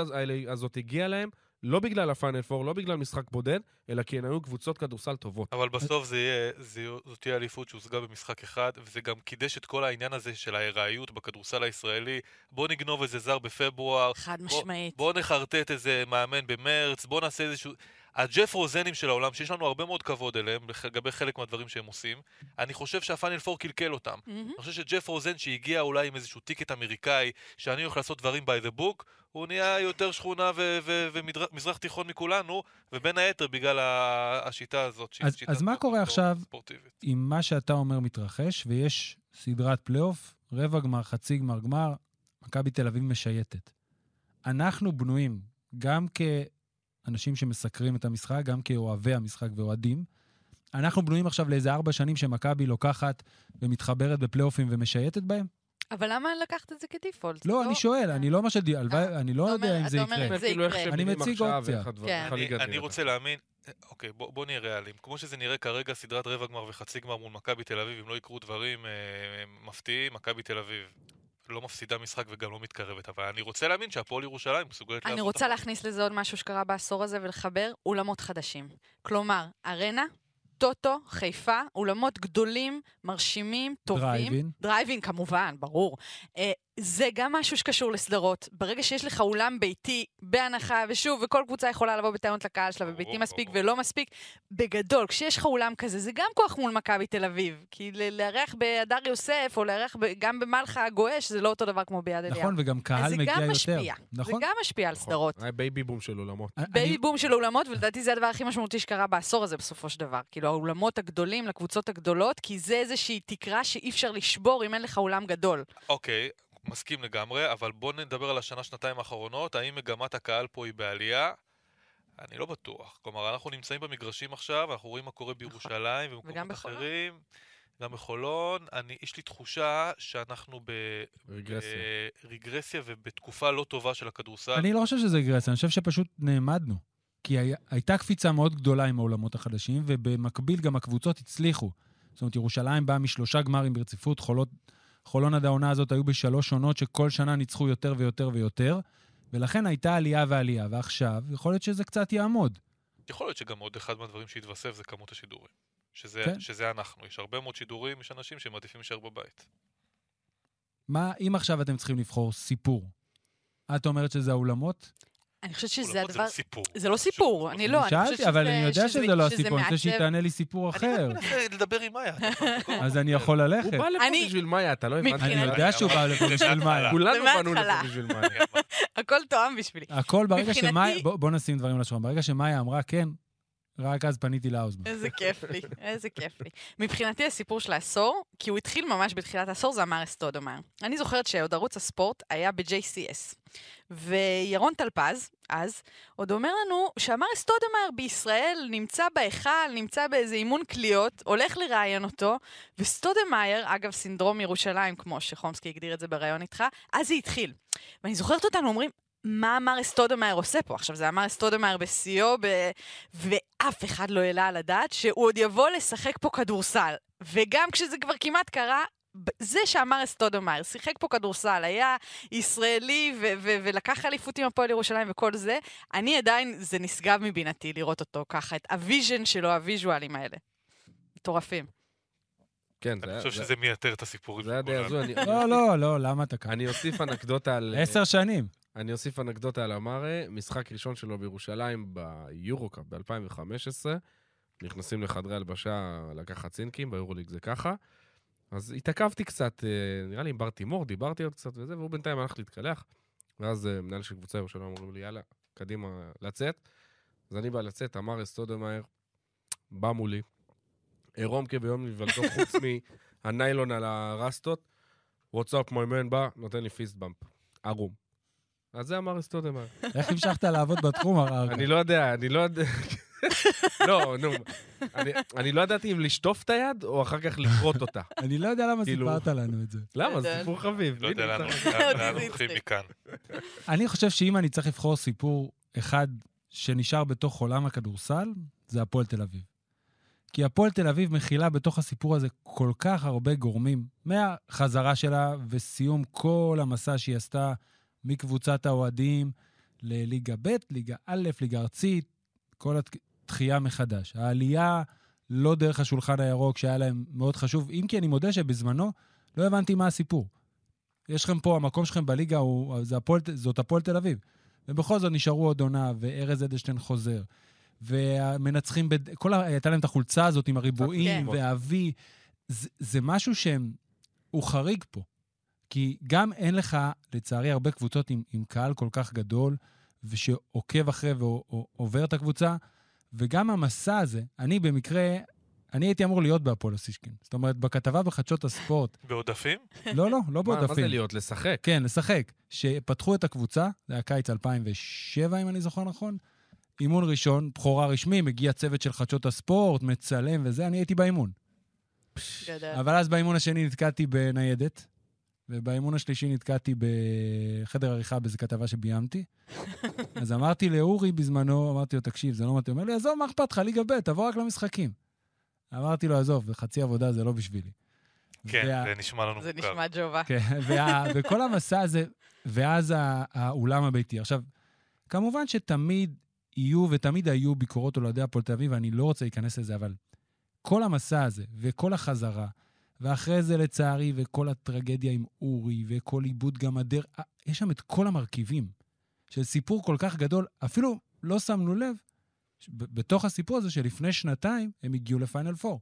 Speaker 3: הזאת הגיעה להם, לא בגלל הפיינל פור, לא בגלל משחק בודד, אלא כי הן היו קבוצות כדורסל טובות.
Speaker 4: אבל בסוף זה יהיה, זה, זאת תהיה אליפות שהושגה במשחק אחד, וזה גם קידש את כל העניין הזה של הארעיות בכדורסל הישראלי. בוא נגנוב איזה זר בפברואר,
Speaker 5: חד משמעית.
Speaker 4: בוא נחרטט איזה מאמן במרץ, בוא נעשה איזשהו... הג'ף רוזנים של העולם, שיש לנו הרבה מאוד כבוד אליהם, לגבי חלק מהדברים שהם עושים, אני חושב שהפיינל פור קלקל אותם.
Speaker 5: מהמם.
Speaker 4: אני חושב שג'ף רוזן שהגיע אולי עם איזשהו ticket אמריקאי, שאני הולך לעשות דברים by the book, הוא נהיה יותר שכונה ומזרח תיכון מכולנו, ובין היתר בגלל השיטה הזאת. שהיא
Speaker 1: אז-
Speaker 4: שיטה
Speaker 1: אז מה קורה עכשיו?
Speaker 4: ספורטיבית.
Speaker 1: אם מה שאתה אומר מתרחש, ויש סדרת פלייאוף, רבע גמר, חצי גמר, גמר, מכבי תל אביב משייטת. אנחנו בנויים, גם כאנשים שמסקרים את המשחק, גם כאוהבי המשחק ואוהדים, אנחנו בנויים עכשיו לאיזה ארבע שנים שמכבי לוקחת ומתחברת בפלייאופים ומשייטת בהם?
Speaker 5: אבל למה לקחת את זה כדיפולט?
Speaker 1: לא, אני שואל, אני לא שדי... הלוואי, אני לא יודע
Speaker 5: אומר-
Speaker 1: אם זה
Speaker 5: אומר
Speaker 1: יקרה.
Speaker 3: כאילו
Speaker 1: אני מציג אופציה.
Speaker 5: כן.
Speaker 4: אני. רוצה להאמין, אוקיי, בוא, בוא נהיה ריאליים. כמו שזה נראה כרגע, סדרת רבע גמר וחצי גמר מול מכבי תל אביב, אם לא יקרו דברים אה, מפתיעים, מכבי תל אביב לא מפסידה משחק וגם לא מתקרבת. אבל אני רוצה להאמין שהפועל ירושלים מסוגלת
Speaker 5: אני
Speaker 4: לעשות
Speaker 5: רוצה
Speaker 4: הכל.
Speaker 5: להכניס לזה עוד משהו שקרה בעשור הזה ולחבר אולמות חדשים. כלומר, ארנה, טוטו, חיפה, אולמות גדולים, מרשימים, טובים.
Speaker 1: דרייבין.
Speaker 5: דרייבין כמובן, ברור. אה, זה גם משהו שקשור לסדרות. ברגע שיש לך אולם ביתי בהנחה, ושוב, וכל קבוצה יכולה לבוא בטענות לקהל שלה, וביתי מספיק. ולא מספיק, בגדול, כשיש לך אולם כזה, זה גם כוח מול מכבי תל אביב. כי ל- לארח בהדר יוסף, או לארח ב- גם במלחה הגועש, זה לא אותו דבר כמו ביד אליהו.
Speaker 1: נכון, וגם קהל
Speaker 5: זה
Speaker 1: מגיע
Speaker 5: גם
Speaker 1: יותר.
Speaker 5: משפיע. זה
Speaker 1: נכון.
Speaker 5: גם משפיע על
Speaker 3: נכון.
Speaker 5: סדרות.
Speaker 3: היה בייבי בום של אולמות.
Speaker 1: אני-
Speaker 5: בייבי בום של אולמות, ולדעתי זה הדבר הכי משמעותי שקרה בעשור הזה בסופו של דבר. כאילו, האולמות הגדולים לקבוצות הגדולות, כי זה איזושהי תקרה שאי אפשר לשבור אם אין לך אולם גדול.
Speaker 4: אוקיי, מסכים לגמרי, אבל בוא נדבר על השנה-שנתיים האחרונות. האם מגמת הקהל פה היא בעלייה? אני לא בטוח. כלומר, אנחנו נמצאים במגרשים עכשיו, אנחנו רואים מה קורה בירושלים
Speaker 5: וגם
Speaker 4: ובמקומות. אחרים. גם בחולון. אני, יש לי תחושה שאנחנו ב...
Speaker 3: רגרסיה.
Speaker 4: רגרסיה ובתקופה לא טובה של הכדורסל.
Speaker 1: אני לא חושב שזה רגרסיה, אני חושב שפשוט נעמדנו. כי היה, הייתה קפיצה מאוד גדולה עם העולמות החדשים, ובמקביל גם הקבוצות הצליחו. זאת אומרת, ירושלים באה משלושה גמרים ברציפות, חולות, חולון עד העונה הזאת היו בשלוש עונות שכל שנה ניצחו יותר ויותר ויותר, ולכן הייתה עלייה ועלייה, ועכשיו יכול להיות שזה קצת יעמוד.
Speaker 4: יכול להיות שגם עוד אחד מהדברים שהתווסף זה כמות השידורים. שזה,
Speaker 1: כן.
Speaker 4: שזה אנחנו. יש הרבה מאוד שידורים, יש אנשים שמעדיפים להישאר בבית.
Speaker 1: מה, אם עכשיו אתם צריכים לבחור סיפור, את אומרת שזה האולמות?
Speaker 5: אני חושבת שזה הדבר...
Speaker 4: זה סיפור.
Speaker 5: זה לא סיפור, אני לא, אני חושבת
Speaker 1: שאלתי, אבל אני יודע שזה לא הסיפור, אני רוצה שהיא. תענה לי סיפור אחר.
Speaker 4: אני רק מנסה לדבר עם מאיה.
Speaker 1: אז אני יכול
Speaker 3: הוא
Speaker 1: ללכת.
Speaker 3: בא לפה
Speaker 5: אני-
Speaker 3: בשביל מאיה, אתה לא הבנת?
Speaker 1: אני יודע שהוא בא לפה בשביל מאיה.
Speaker 3: כולנו באנו לפה. בשביל מאיה.
Speaker 5: הכל תואם בשבילי.
Speaker 1: הכל ברגע שמאיה... בוא נשים דברים על השולחן. ברגע שמאיה אמרה כן, רק אז פניתי לאוזמן.
Speaker 5: איזה כיף לי, איזה כיף לי. מבחינתי הסיפור של העשור, כי הוא התחיל ממש בתחילת העשור, זה אמר אסטודומר. אני זוכרת שעוד ערוץ הספורט היה ב-JCS. וירון טלפז, אז, עוד אומר לנו שאמר אסטודומר בישראל נמצא בהיכל, נמצא באיזה אימון קליעות, הולך לראיין אותו, וסטודמאייר, אגב סינדרום ירושלים, כמו שחומסקי הגדיר את זה בריאיון איתך, אז זה התחיל. ואני זוכרת אותנו אומרים, מה אמר אסטודמאייר עושה פה? עכשיו, זה אמר אסטודמאייר בשיאו, ב... ואף אחד לא העלה על הדעת שהוא עוד יבוא לשחק פה כדורסל. וגם כשזה כבר כמעט קרה, זה שאמארה סטודמאייר, שיחק פה כדורסל, היה ישראלי ו- ו- ולקח אליפות עם הפועל ירושלים וכל זה, אני עדיין, זה נשגב מבינתי לראות אותו ככה, את ה vision שלו, הוויז'ואלים האלה. מטורפים.
Speaker 3: כן, זה
Speaker 4: אני חושב
Speaker 3: זה-
Speaker 4: שזה מייתר את הסיפורים
Speaker 3: זה היה די. הזוי. אני-
Speaker 1: לא, לא, לא, למה אתה כאן?
Speaker 3: אני אוסיף אנקדוטה על...
Speaker 1: עשר שנים.
Speaker 3: אני אוסיף אנקדוטה על אמארה, משחק ראשון שלו בירושלים ביורו-קאפ ב-2015. נכנסים לחדרי הלבשה לקחת צינקים, ביורוליג זה ככה. אז התעכבתי קצת, אה, נראה לי עם בר תימור, דיברתי עוד קצת וזה, והוא בינתיים הלך להתקלח. ואז אה, מנהל של קבוצה ירושלים אומרים לי, יאללה, קדימה, לצאת. אז אני בא לצאת, אמר אסטודמאייר, בא מולי, עירום כביום נבלתו, חוץ מהניילון על הרסטות. וואטסאפ מוימן בא, נותן לי פיסט באמפ. ערום. אז זה אמר אסטודמאייר.
Speaker 1: איך המשכת לעבוד בתחום, הר-
Speaker 3: אני לא יודע, אני לא יודע... לא, נו. אני- אני לא ידעתי אם לשטוף את היד או אחר כך לכרות אותה.
Speaker 1: אני לא יודע למה
Speaker 3: כאילו-
Speaker 1: סיפרת לנו את זה.
Speaker 3: למה? זה
Speaker 5: יודע.
Speaker 3: סיפור חביב.
Speaker 4: לא יודע לאן הולכים. מכאן.
Speaker 1: אני חושב שאם אני צריך לבחור סיפור אחד שנשאר בתוך עולם הכדורסל, זה הפועל תל אביב. כי הפועל תל אביב מכילה בתוך הסיפור הזה כל כך הרבה גורמים, מהחזרה שלה וסיום כל המסע שהיא עשתה מקבוצת האוהדים לליגה ב', ליגה א', ליגה ארצית, כל התחייה מחדש. העלייה לא דרך השולחן הירוק, שהיה להם מאוד חשוב, אם כי אני מודה שבזמנו לא הבנתי מה הסיפור. יש לכם פה, המקום שלכם בליגה הוא, זה הפועל, זאת הפועל תל אביב. ובכל זאת נשארו עוד עונה, וארז אדלשטיין חוזר. והמנצחים, בד... כל ה... הייתה להם את החולצה הזאת עם הריבועים,
Speaker 5: כן.
Speaker 1: והאבי. זה, זה משהו שהם... הוא חריג פה. כי גם אין לך, לצערי, הרבה קבוצות עם, עם קהל כל כך גדול, ושעוקב אחרי ועובר את הקבוצה, וגם המסע הזה, אני במקרה, אני הייתי אמור להיות בהפועל אוסישקין. זאת אומרת, בכתבה בחדשות הספורט,
Speaker 4: בעודפים?
Speaker 1: לא, לא, לא
Speaker 3: מה- מה זה
Speaker 1: בעודפים.
Speaker 3: להיות? לשחק?
Speaker 1: כן, לשחק. שפתחו את הקבוצה, זה היה קיץ 2007, אם אני זוכר נכון. אימון ראשון, בכורה רשמי, מגיע צוות של חדשות הספורט, מצלם וזה, אני הייתי באימון.
Speaker 5: גדול.
Speaker 1: אבל אז באימון השני נתקעתי בניידת, ובאימון השלישי נתקעתי בחדר עריכה באיזו כתבה שביימתי. אז אמרתי לאורי בזמנו, אמרתי לו, תקשיב, זה לא מתאים. הוא אומר לי, עזוב, מה אכפת לך, ליגה ב', תבוא רק למשחקים. אמרתי לו, עזוב, חצי עבודה זה לא בשבילי.
Speaker 4: כן,
Speaker 1: וה-
Speaker 4: זה נשמע לנו
Speaker 5: זה
Speaker 4: מוכר.
Speaker 5: נשמע ג'ובה.
Speaker 1: כן, וה, וכל המסע הזה, ואז האולם הביתי. עכשיו, כמובן שתמיד יהיו ותמיד היו ביקורות אוהדי הפועל תל אביב, ואני לא רוצה להיכנס לזה, אבל כל המסע הזה, וכל החזרה, ואחרי זה לצערי, וכל הטרגדיה עם אורי, וכל עיבוד גם הדר... יש שם את כל המרכיבים של סיפור כל כך גדול, אפילו לא שמנו לב, בתוך הסיפור הזה שלפני שנתיים הם הגיעו לפיינל פור.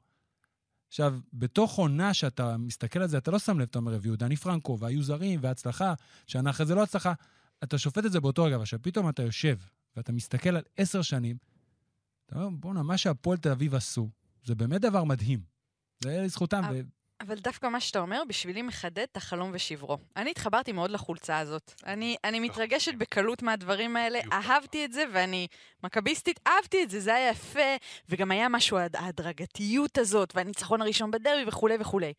Speaker 1: עכשיו, בתוך עונה שאתה מסתכל על זה, אתה לא שם לב, אתה אומר, הביאו דני פרנקו, והיו זרים, והצלחה, שנה אחרי זה לא הצלחה. אתה שופט את זה באותו רגע, עכשיו פתאום אתה יושב, ואתה מסתכל על עשר שנים, אתה אומר, בואנה, מה שהפועל תל אביב עשו, זה באמת דבר מדהים. זה לזכותם,
Speaker 5: אבל-
Speaker 1: ו...
Speaker 5: אבל דווקא מה שאתה אומר, בשבילי מחדד את החלום ושברו. אני התחברתי מאוד לחולצה הזאת. אני, אני מתרגשת בקלות מהדברים האלה. אהבתי את זה, ואני מכביסטית, אהבתי את זה, זה היה יפה, וגם היה משהו, ההד- ההדרגתיות הזאת, והניצחון הראשון בדרבי וכולי וכולי.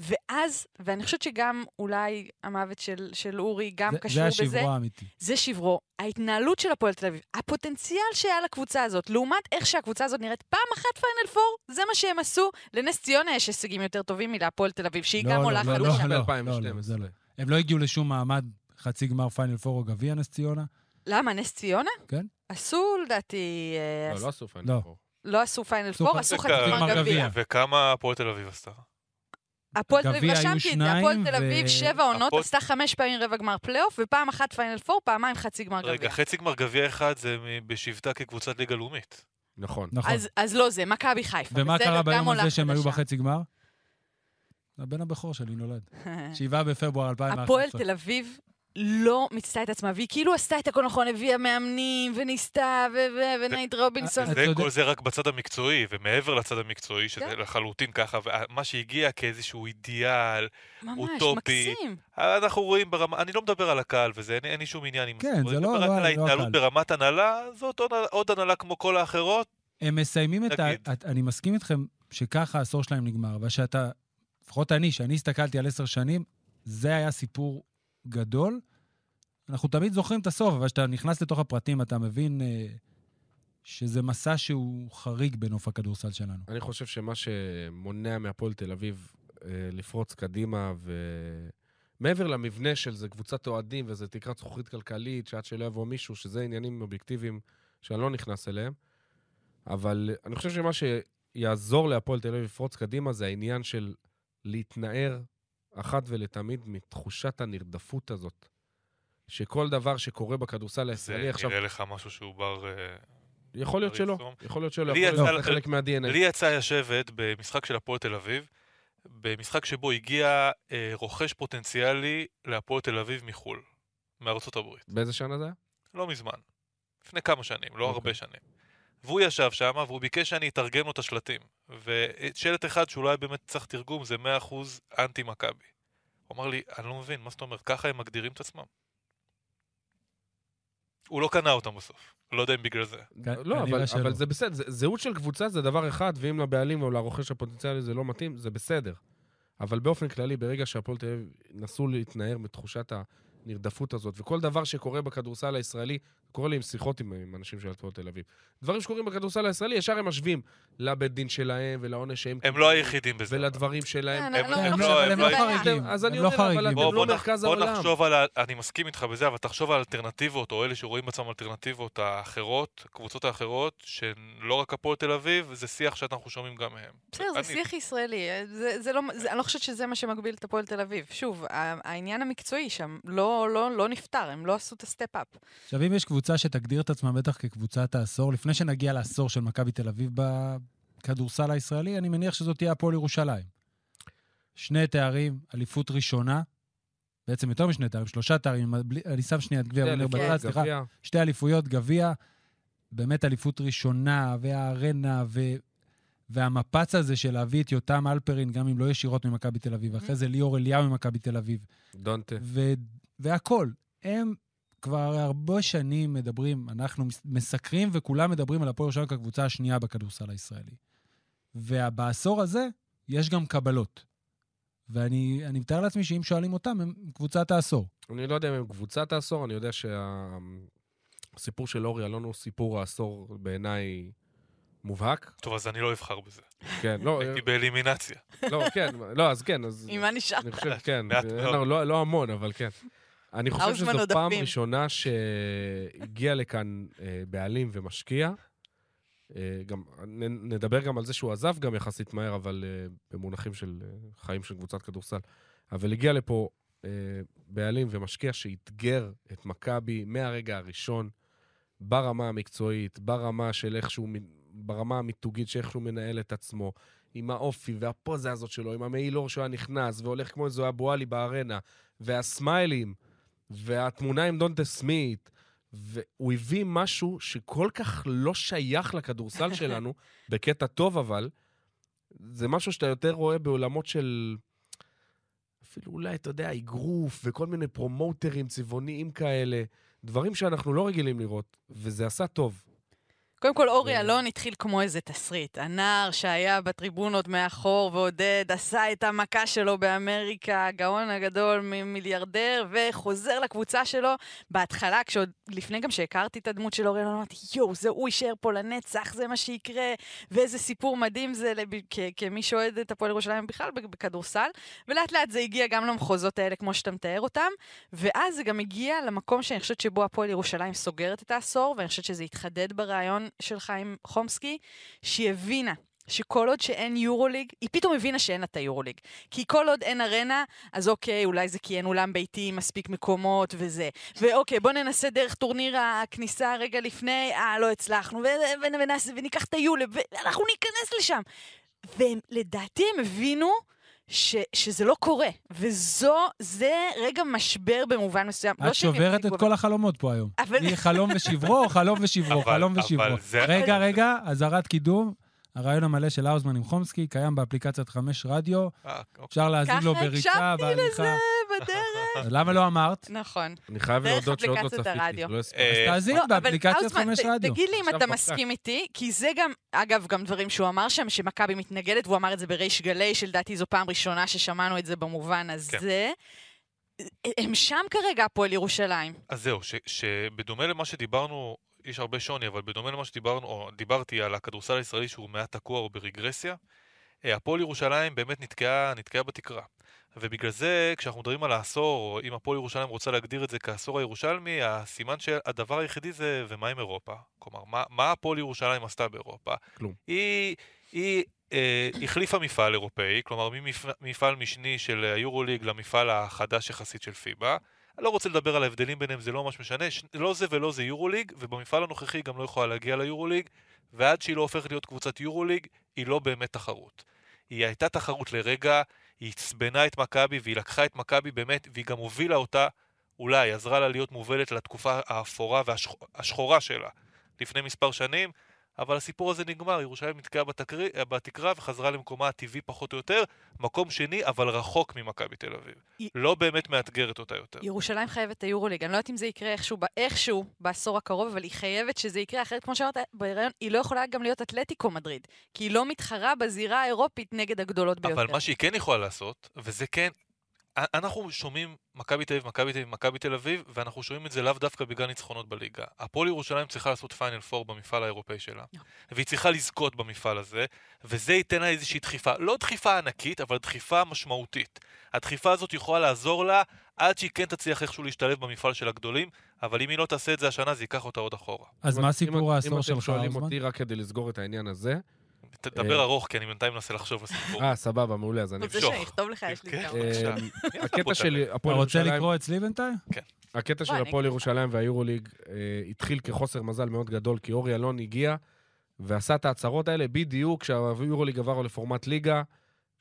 Speaker 5: ואז, ואני חושבת שגם אולי המוות של, של אורי גם
Speaker 1: זה-
Speaker 5: קשור
Speaker 1: זה
Speaker 5: בזה,
Speaker 1: השברו האמיתי.
Speaker 5: זה שברו. ההתנהלות של הפועל תל אביב, הפוטנציאל שהיה לקבוצה הזאת, לעומת איך שהקבוצה הזאת נראית, פעם אחת פיינל פור, זה מה שהם עשו. לנס ציונה יש הישגים יותר טובים מלהפועל תל אביב, שהיא
Speaker 1: לא,
Speaker 5: גם
Speaker 1: לא,
Speaker 5: עולה
Speaker 1: לא,
Speaker 5: חדשה.
Speaker 1: לא, לא, לא, לא, זה לא. הם לא הגיעו לשום מעמד חצי גמר פיינל פור או גביע נס ציונה.
Speaker 5: למה, נס ציונה?
Speaker 1: כן.
Speaker 5: עשו, לדעתי, אה,
Speaker 3: לא, לא עשו פיינל
Speaker 1: לא.
Speaker 3: פור.
Speaker 5: לא עשו פיינל פור, עשו חצי
Speaker 4: גמר
Speaker 1: גביע.
Speaker 4: וכמה הפועל תל אביב עשתה?
Speaker 5: הפועל תל אביב, רשמתי את זה, הפועל תל אביב שבע עונות, עשתה חמש פעמים רבע גמר פלייאוף, ופעם אחת פיינל פור, פעמיים חצי גמר
Speaker 4: רגע,
Speaker 5: גביע.
Speaker 4: חצי גמר גביע אחד זה בשבתה כקבוצת ליגה לאומית.
Speaker 3: נכון.
Speaker 1: נכון.
Speaker 5: אז- אז לא זה, מכבי חיפה.
Speaker 1: ומה? קרה ביום הזה שהם היו. בחצי גמר? הבן הבכור שלי נולד. 7 בפברואר 2011.
Speaker 5: הפועל תל אביב לא מיצתה את עצמה, והיא כאילו עשתה את הכל נכון, הביאה מאמנים, וניסתה, ו- ו- ונייט רובינסון.
Speaker 1: צודק.
Speaker 4: כל זה רק בצד המקצועי, ומעבר לצד המקצועי, שזה
Speaker 5: כן.
Speaker 4: לחלוטין ככה, ומה שהגיע כאיזשהו אידיאל,
Speaker 5: ממש,
Speaker 4: אוטופי.
Speaker 5: מקסים.
Speaker 4: אנחנו רואים ברמה, אני לא מדבר על הקהל וזה, אין, אין לי שום עניין עם
Speaker 1: כן,
Speaker 4: הסיפור,
Speaker 1: זה
Speaker 4: אני
Speaker 1: לא-
Speaker 4: מדבר
Speaker 1: לא-
Speaker 4: רק על
Speaker 1: לא
Speaker 4: ההתנהלות
Speaker 1: הקהל.
Speaker 4: ברמת הנהלה, זאת עוד, עוד הנהלה כמו כל האחרות.
Speaker 1: הם מסיימים את ה... אני מסכים איתכם שככה העשור שלהם נגמר, ושאתה, לפחות אני, שאני הסתכלתי על עשר שנים, זה היה סיפור גדול. אנחנו תמיד זוכרים את הסוף, אבל כשאתה נכנס לתוך הפרטים, אתה מבין אה, שזה מסע שהוא חריג בנוף הכדורסל שלנו.
Speaker 3: אני חושב שמה שמונע מהפועל תל אביב אה, לפרוץ קדימה, ומעבר למבנה של זה קבוצת אוהדים וזה תקרת זכוכית כלכלית, שעד שלא יבוא מישהו, שזה עניינים אובייקטיביים שאני לא נכנס אליהם, אבל אני חושב שמה שיעזור להפועל תל אביב לפרוץ קדימה זה העניין של להתנער אחת ולתמיד מתחושת הנרדפות הזאת. שכל דבר שקורה בכדורסל
Speaker 4: זה
Speaker 3: הישראלי עכשיו,
Speaker 4: נראה לך משהו שהוא בר... אה,
Speaker 3: יכול להיות שלא. יכול להיות שלא, יכול להיות שזה חלק מה-DNA.
Speaker 4: לי יצא לשבת במשחק של הפועל תל אביב, במשחק שבו הגיע אה, רוכש פוטנציאלי להפועל תל אביב מחו"ל, מארצות הברית.
Speaker 3: באיזה שנה זה היה?
Speaker 4: לא מזמן. לפני כמה שנים, לא
Speaker 3: אוקיי.
Speaker 4: הרבה שנים. והוא ישב שם, והוא ביקש שאני אתרגם לו את השלטים. ושלט אחד שאולי באמת צריך תרגום זה 100% אנטי מכבי. הוא אמר לי, אני לא מבין, מה זאת אומרת, ככה הם מגדירים את עצמם? הוא לא קנה אותם בסוף. לא יודע אם בגלל זה.
Speaker 3: לא, אבל. אבל זה בסדר. זה- זהות של קבוצה זה דבר אחד, ואם לבעלים או לרוכש הפוטנציאלי זה לא מתאים, זה בסדר. אבל באופן כללי, ברגע שהפועל תל אביב נסו להתנער מתחושת הנרדפות הזאת, וכל דבר שקורה בכדורסל הישראלי, קורה לי עם שיחות עם, עם אנשים של הפועל תל אביב. דברים שקורים בכדורסל הישראלי, ישר הם משווים לבית דין שלהם ולעונש שהם...
Speaker 4: הם לא היחידים בזה.
Speaker 3: ולדברים שלהם.
Speaker 5: כן,
Speaker 4: הם-
Speaker 5: לא-
Speaker 4: הם
Speaker 5: לא
Speaker 4: לא- לא-.
Speaker 1: חריגים.
Speaker 3: אז אני אומר, אבל
Speaker 1: חריגים.
Speaker 3: אתם
Speaker 4: בוא,
Speaker 3: לא
Speaker 4: בוא,
Speaker 3: מרכז
Speaker 4: בוא
Speaker 3: העולם.
Speaker 4: נחשוב על ה... אני מסכים איתך בזה, אבל תחשוב על האלטרנטיבות, או אלה שרואים בעצמם אלטרנטיבות האחרות, הקבוצות האחרות, שלא רק הפועל תל אביב, זה שיח שאנחנו שומעים גם מהם.
Speaker 5: בסדר, זה שיח ישראלי. זה, זה לא, זה, אני לא חושבת שזה מה שמגביל את הפועל תל אביב. שוב, העניין המקצועי שם לא, לא, לא נפתר, הם לא עשו את ה step-up.
Speaker 1: עכשיו, אם יש קבוצה שתגדיר את עצמה בטח כקבוצת העשור, לפני שנגיע לעשור של מכבי תל אביב בכדורסל הישראלי, אני מניח שזאת תהיה הפועל ירושלים. שני תארים, אליפות ראשונה, בעצם יותר משני תארים, שלושה תארים, בלי- אני שם שנייה את גביע
Speaker 3: לפני
Speaker 1: בצד, סליחה. שתי אליפויות, גביע, באמת אליפות ראשונה, והארנה, ו... והמפץ הזה של להביא את יותם אלפרין, גם אם לא ישירות ממכבי תל אביב, ואחרי זה ליאור אליהו ממכבי תל אביב,
Speaker 3: דונטה.
Speaker 1: ו... והכל. הם כבר הרבה שנים מדברים, אנחנו מס- מסקרים וכולם מדברים על הפועל ירושלים כקבוצה השנייה בכדורסל הישראלי. ובעשור הזה יש גם קבלות. ואני אני מתאר לעצמי שאם שואלים אותם, הם קבוצת העשור.
Speaker 3: אני לא יודע אם הם קבוצת העשור, אני יודע שהסיפור של אורי אלון הוא סיפור העשור בעיניי מובהק.
Speaker 4: טוב, אז אני לא אבחר בזה.
Speaker 3: כן, לא,
Speaker 4: הייתי באלימינציה.
Speaker 3: לא, כן, לא, אז כן, אז...
Speaker 5: עם מה נשאר?
Speaker 3: אני חושב, כן, אה. לא, לא, לא המון, אבל כן. אני חושב שזו פעם. ראשונה שהגיע לכאן אה, בעלים ומשקיע. אה, גם, נדבר גם על זה שהוא עזב גם יחסית מהר, אבל אה, במונחים של חיים של קבוצת כדורסל. אבל הגיע לפה בעלים ומשקיע שאתגר את מכבי מהרגע הראשון, ברמה המקצועית, ברמה של איכשהו, ברמה המיתוגית של איך שהוא מנהל את עצמו, עם האופי והפוזה הזאת שלו, עם המעיל אור שהוא היה נכנס והולך כמו איזו אבו עלי בארנה, והסמיילים, והתמונה עם דונטה סמית, והוא הביא משהו שכל כך לא שייך לכדורסל שלנו, בקטע טוב אבל, זה משהו שאתה יותר רואה בעולמות של... אפילו אולי, אתה יודע, אגרוף וכל מיני פרומוטרים צבעוניים כאלה, דברים שאנחנו לא רגילים לראות, וזה עשה טוב.
Speaker 5: קודם כל, אורי
Speaker 3: ו-
Speaker 5: אלון התחיל כמו איזה תסריט. הנער שהיה בטריבונות מאחור ועודד, עשה את המכה שלו באמריקה, הגאון הגדול, מ- מיליארדר, וחוזר לקבוצה שלו. בהתחלה, כשעוד לפני גם שהכרתי את הדמות של אורי אלון, אמרתי, יואו, זה הוא יישאר פה לנצח, זה מה שיקרה, ואיזה סיפור מדהים זה לב... כ- כמי שאוהד את הפועל ירושלים בכלל בכ- בכדורסל. ולאט לאט זה הגיע גם למחוזות האלה, כמו שאתה מתאר אותם. ואז זה גם הגיע למקום שאני חושבת שבו הפועל ירושלים סוגרת את העשור, ואני חושבת שזה התחדד ברעיון שלך עם חומסקי, שהיא הבינה שכל עוד שאין יורוליג, היא פתאום הבינה שאין לה את היורוליג. כי כל עוד אין ארנה, אז אוקיי, אולי זה כי אין אולם ביתי עם מספיק מקומות וזה. ואוקיי, בוא ננסה דרך טורניר הכניסה רגע לפני, אה, לא הצלחנו, ו- ונעשה, וניקח את היולב, ואנחנו ניכנס לשם. ולדעתי הם הבינו ש, שזה לא קורה, וזו, זה רגע משבר במובן מסוים. לא
Speaker 1: את
Speaker 5: שהם
Speaker 1: שוברת את כל החלומות פה היום.
Speaker 5: אבל-
Speaker 1: חלום ושברו, חלום ושברו,
Speaker 4: אבל-
Speaker 1: חלום
Speaker 4: אבל
Speaker 1: ושברו.
Speaker 4: זה-
Speaker 1: רגע, רגע, אזהרת קידום. הרעיון המלא של האוזמן עם חומסקי קיים באפליקציית חמש רדיו.
Speaker 4: אה, אוקיי.
Speaker 1: אפשר להאזין לו
Speaker 5: ככה
Speaker 1: בריצה,
Speaker 5: הקשבתי
Speaker 1: בהליכה.
Speaker 5: לזה בדרך.
Speaker 1: למה לא אמרת?
Speaker 5: נכון.
Speaker 3: אני חייב להודות שעוד לא צפיתי. לא
Speaker 1: אז
Speaker 3: הספקתי.
Speaker 4: אה,
Speaker 1: תאזין
Speaker 5: לא, אבל
Speaker 1: באפליקציית חמש רדיו.
Speaker 5: תגיד לי אם אתה. מסכים איתי, כי זה גם, אגב, גם דברים שהוא אמר שם, שמכבי מתנגדת, והוא אמר את זה בריש גלי, שלדעתי זו פעם ראשונה ששמענו את זה במובן הזה. הם שם כרגע, הפועל ירושלים.
Speaker 4: אז זהו, שבדומה למה שדיברנו, יש הרבה שוני, אבל בדומה למה שדיברנו, או דיברתי על הכדורסל הישראלי שהוא מעט תקוע או ברגרסיה, אה, הפועל ירושלים באמת נתקעה, נתקעה בתקרה. ובגלל זה, כשאנחנו מדברים על העשור, או אם הפועל ירושלים רוצה להגדיר את זה כעשור הירושלמי, הסימן שהדבר היחידי זה, ומה עם אירופה? כלומר, מה, מה הפועל ירושלים עשתה באירופה?
Speaker 3: כלום.
Speaker 4: היא, היא אה, החליפה מפעל אירופאי, כלומר ממפעל משני של היורוליג למפעל החדש יחסית של פיבה. לא רוצה לדבר על ההבדלים ביניהם, זה לא ממש משנה, ש... לא זה ולא זה יורוליג, ובמפעל הנוכחי גם לא יכולה להגיע ליורוליג, ועד שהיא לא הופכת להיות קבוצת יורוליג, היא לא באמת תחרות. היא הייתה תחרות לרגע, היא עצבנה את מכבי, והיא לקחה את מכבי באמת, והיא גם הובילה אותה, אולי, עזרה לה להיות מובלת לתקופה האפורה והשחורה שלה לפני מספר שנים, אבל הסיפור הזה נגמר, ירושלים נתקעה בתקרי, בתקרה וחזרה למקומה הטבעי פחות או יותר, מקום שני, אבל רחוק ממכבי תל אביב.
Speaker 5: היא-
Speaker 4: לא באמת מאתגרת אותה יותר.
Speaker 5: ירושלים חייבת את היורוליג. אני לא יודעת אם זה יקרה איכשהו, איכשהו בעשור הקרוב, אבל היא חייבת שזה יקרה, אחרת, כמו שאמרת, בהיריון, היא לא יכולה גם להיות אתלטיקו מדריד, כי היא לא מתחרה בזירה האירופית נגד הגדולות ביותר.
Speaker 4: אבל מה שהיא כן יכולה לעשות, וזה כן, אנחנו שומעים מכבי תל אביב, מכבי תל אביב, מכבי תל אביב, ואנחנו שומעים את זה לאו דווקא בגלל ניצחונות בליגה. הפועל ירושלים צריכה לעשות פיינל פור במפעל האירופאי שלה, והיא צריכה לזכות במפעל הזה, וזה ייתן לה איזושהי דחיפה, לא דחיפה ענקית, אבל דחיפה משמעותית. הדחיפה הזאת יכולה לעזור לה עד שהיא כן תצליח איכשהו להשתלב במפעל של הגדולים, אבל אם היא לא תעשה את זה השנה, זה ייקח אותה עוד אחורה.
Speaker 1: אז מה
Speaker 3: אם-
Speaker 1: סיפור העשור
Speaker 3: אם אתם
Speaker 1: שלך,
Speaker 3: שואלים? אותי רק כדי לסגור את העניין הזה,
Speaker 4: תדבר
Speaker 3: אה.
Speaker 4: ארוך, כי אני בינתיים מנסה לחשוב על סיפור.
Speaker 3: אה, סבבה, מעולה, אז אני...
Speaker 5: רוצה. שאני אכתוב לך? יש לי
Speaker 4: כן.
Speaker 5: כמה.
Speaker 4: בבקשה.
Speaker 3: אה, הקטע של
Speaker 1: אתה
Speaker 3: הפועל
Speaker 1: רוצה
Speaker 3: ירושלים...
Speaker 1: לקרוא אצלי בינתיים?
Speaker 3: הקטע של הפועל. ירושלים והיורוליג אה, התחיל כחוסר מזל מאוד גדול, כי אורי אלון הגיע ועשה את ההצהרות האלה בדיוק כשהיורוליג עבר לפורמט ליגה,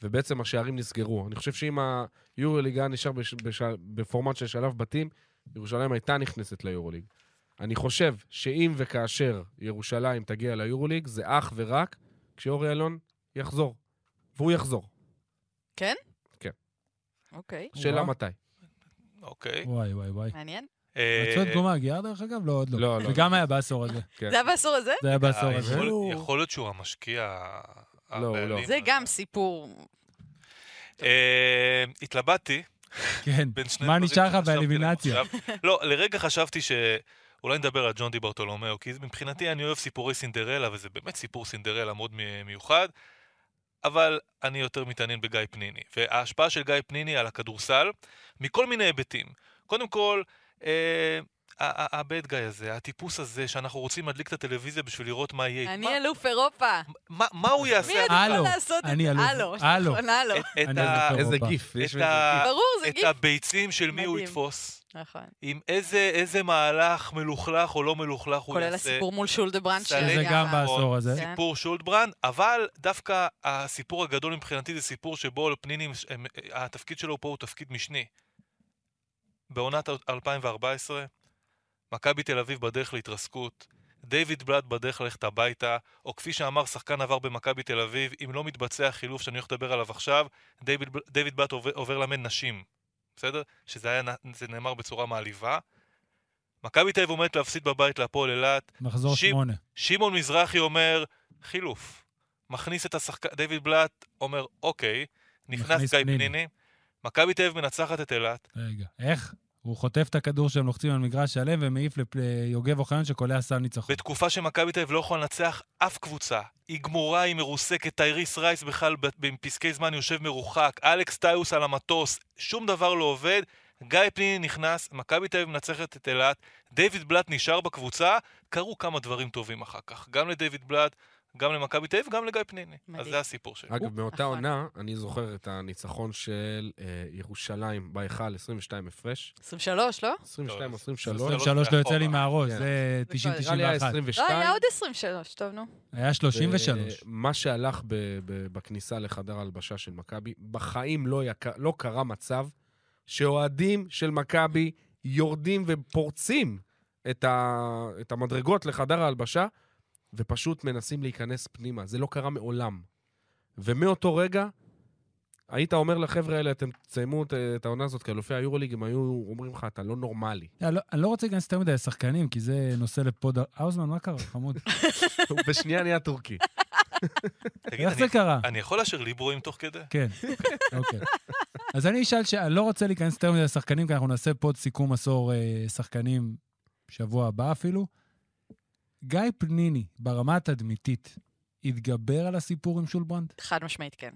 Speaker 3: ובעצם השערים נסגרו. אני חושב שאם היורוליג היה נשאר בפורמט של שלב בתים, ירושלים הייתה נכנסת ליורוליג. אני חושב שאם וכאשר ירושלים תגיע ליורוליג, זה אך ורק כשאורי אלון יחזור. והוא יחזור.
Speaker 5: אוקיי,
Speaker 3: שאלה. מתי.
Speaker 4: אוקיי.
Speaker 1: וואי, וואי, וואי.
Speaker 5: מעניין.
Speaker 4: אה,
Speaker 1: רצו את גומא הגייר דרך אגב? לא, עוד לא.
Speaker 3: לא, לא.
Speaker 1: זה גם היה בעשור הזה.
Speaker 3: כן.
Speaker 5: זה היה בעשור הזה?
Speaker 1: זה היה בעשור
Speaker 4: אה,
Speaker 1: הזה.
Speaker 4: יכול- להיות שהוא המשקיע
Speaker 3: לא, לא.
Speaker 5: זה גם סיפור.
Speaker 4: אה, התלבטתי
Speaker 1: כן. מה נשאר לך באלימינציה?
Speaker 4: לא, לרגע חשבתי ש... אולי נדבר על ג'ון די ברטולומיאו, כי מבחינתי אני אוהב סיפורי סינדרלה, וזה באמת סיפור סינדרלה מאוד מיוחד, אבל אני יותר מתעניין בגיא פניני. וההשפעה של גיא פניני על הכדורסל, מכל מיני היבטים. קודם כל, אה, הבד גיא הזה, הטיפוס הזה, שאנחנו רוצים להדליק את הטלוויזיה בשביל לראות מה יהיה.
Speaker 5: אני אלוף אירופה.
Speaker 4: מה- הוא יעשה?
Speaker 5: מי יכול לעשות את
Speaker 1: אני
Speaker 5: זה?
Speaker 1: אלוף.
Speaker 5: הלו.
Speaker 1: הלו.
Speaker 5: נכון.
Speaker 4: את- את
Speaker 3: איזה. גיף,
Speaker 4: את.
Speaker 5: ברור, זה
Speaker 4: את
Speaker 5: גיף.
Speaker 4: הביצים של מי הוא
Speaker 5: מדהים.
Speaker 4: יתפוס.
Speaker 5: נכון.
Speaker 4: עם איזה, איזה מהלך מלוכלך או לא מלוכלך הוא
Speaker 5: כולל
Speaker 4: יעשה.
Speaker 5: הסיפור מול שולדברנד.
Speaker 1: זה גם בעשור הזה.
Speaker 5: כן.
Speaker 4: סיפור שולדברנד, אבל דווקא הסיפור הגדול מבחינתי זה סיפור שבו פניני, התפקיד שלו פה הוא תפקיד משני. בעונת 2014, מכבי תל אביב בדרך להתרסקות, דיוויד בלאט בדרך ללכת הביתה, או כפי שאמר שחקן עבר במכבי תל אביב, אם לא מתבצע חילוף שאני הולך לדבר עליו עכשיו, דיוויד, בל- דיוויד בלאט עובר, עובר לאמן נשים, בסדר? שזה היה, זה נאמר בצורה מעליבה. מכבי תל אביב עומדת להפסיד בבית להפועל אילת,
Speaker 1: מחזור שמונה.
Speaker 4: שמעון מזרחי אומר, חילוף. מכניס את השחקן, דיוויד בלאט אומר, אוקיי, נכנס גיא.
Speaker 1: פניני.
Speaker 4: מכבי תל אביב מנצחת את אילת.
Speaker 1: רגע, איך? הוא חוטף את הכדור שהם לוחצים על מגרש שלם ומעיף ליוגב אוחיון שקולע סל ניצחון.
Speaker 4: בתקופה שמכבי תל אביב לא יכולה לנצח אף קבוצה. היא גמורה, היא מרוסקת, טייריס רייס בכלל בפסקי זמן יושב מרוחק, אלכס טיוס על המטוס, שום דבר לא עובד. גיא פניני נכנס, מכבי תל אביב מנצחת את אילת, דיוויד בלאט נשאר בקבוצה, קרו כמה דברים טובים אחר כך. גם לדיוויד בלאט, גם למכבי תל אביב, גם לגיא פניני. אז
Speaker 5: מדהים.
Speaker 4: זה הסיפור שלי.
Speaker 3: אגב, באותה. עונה, אני זוכר את הניצחון של אה, ירושלים בהיכל, 22 הפרש.
Speaker 5: 23, לא?
Speaker 3: 22 או
Speaker 4: זה
Speaker 3: 23.
Speaker 4: לא-
Speaker 1: 23 לא יוצא לי מהראש,
Speaker 3: כן.
Speaker 1: זה
Speaker 5: זה כבר-
Speaker 3: נראה לי היה
Speaker 1: 90-91.
Speaker 5: לא,
Speaker 3: 22.
Speaker 5: היה עוד 23, טוב, נו.
Speaker 1: היה 33.
Speaker 3: מה שהלך ב- ב- בכניסה לחדר ההלבשה של מכבי, בחיים לא, לא קרה מצב שאוהדים של מכבי יורדים ופורצים את, ה, את המדרגות לחדר ההלבשה, ופשוט מנסים להיכנס פנימה. זה לא קרה מעולם. ומאותו רגע, היית אומר לחבר'ה האלה, אתם תסיימו את, העונה הזאת כאלופי היורוליג, הם היו אומרים לך, אתה לא נורמלי.
Speaker 1: אני לא- אני לא רוצה להיכנס יותר מדי לשחקנים, כי זה נושא לפוד... האוזמן, מה קרה? חמוד.
Speaker 3: בשנייה נהיה טורקי.
Speaker 4: תגיד,
Speaker 1: איך
Speaker 4: אני-
Speaker 1: זה קרה?
Speaker 4: אני יכול לאשר ליברואים תוך כדי?
Speaker 1: כן, אוקיי. אז אני אשאל שאני לא רוצה להיכנס יותר מדי לשחקנים, כי אנחנו נעשה פוד סיכום עשור אה, שחקנים שבוע הבא אפילו. גיא פניני, ברמה התדמיתית, התגבר על הסיפור עם שולברנד?
Speaker 5: חד משמעית, כן.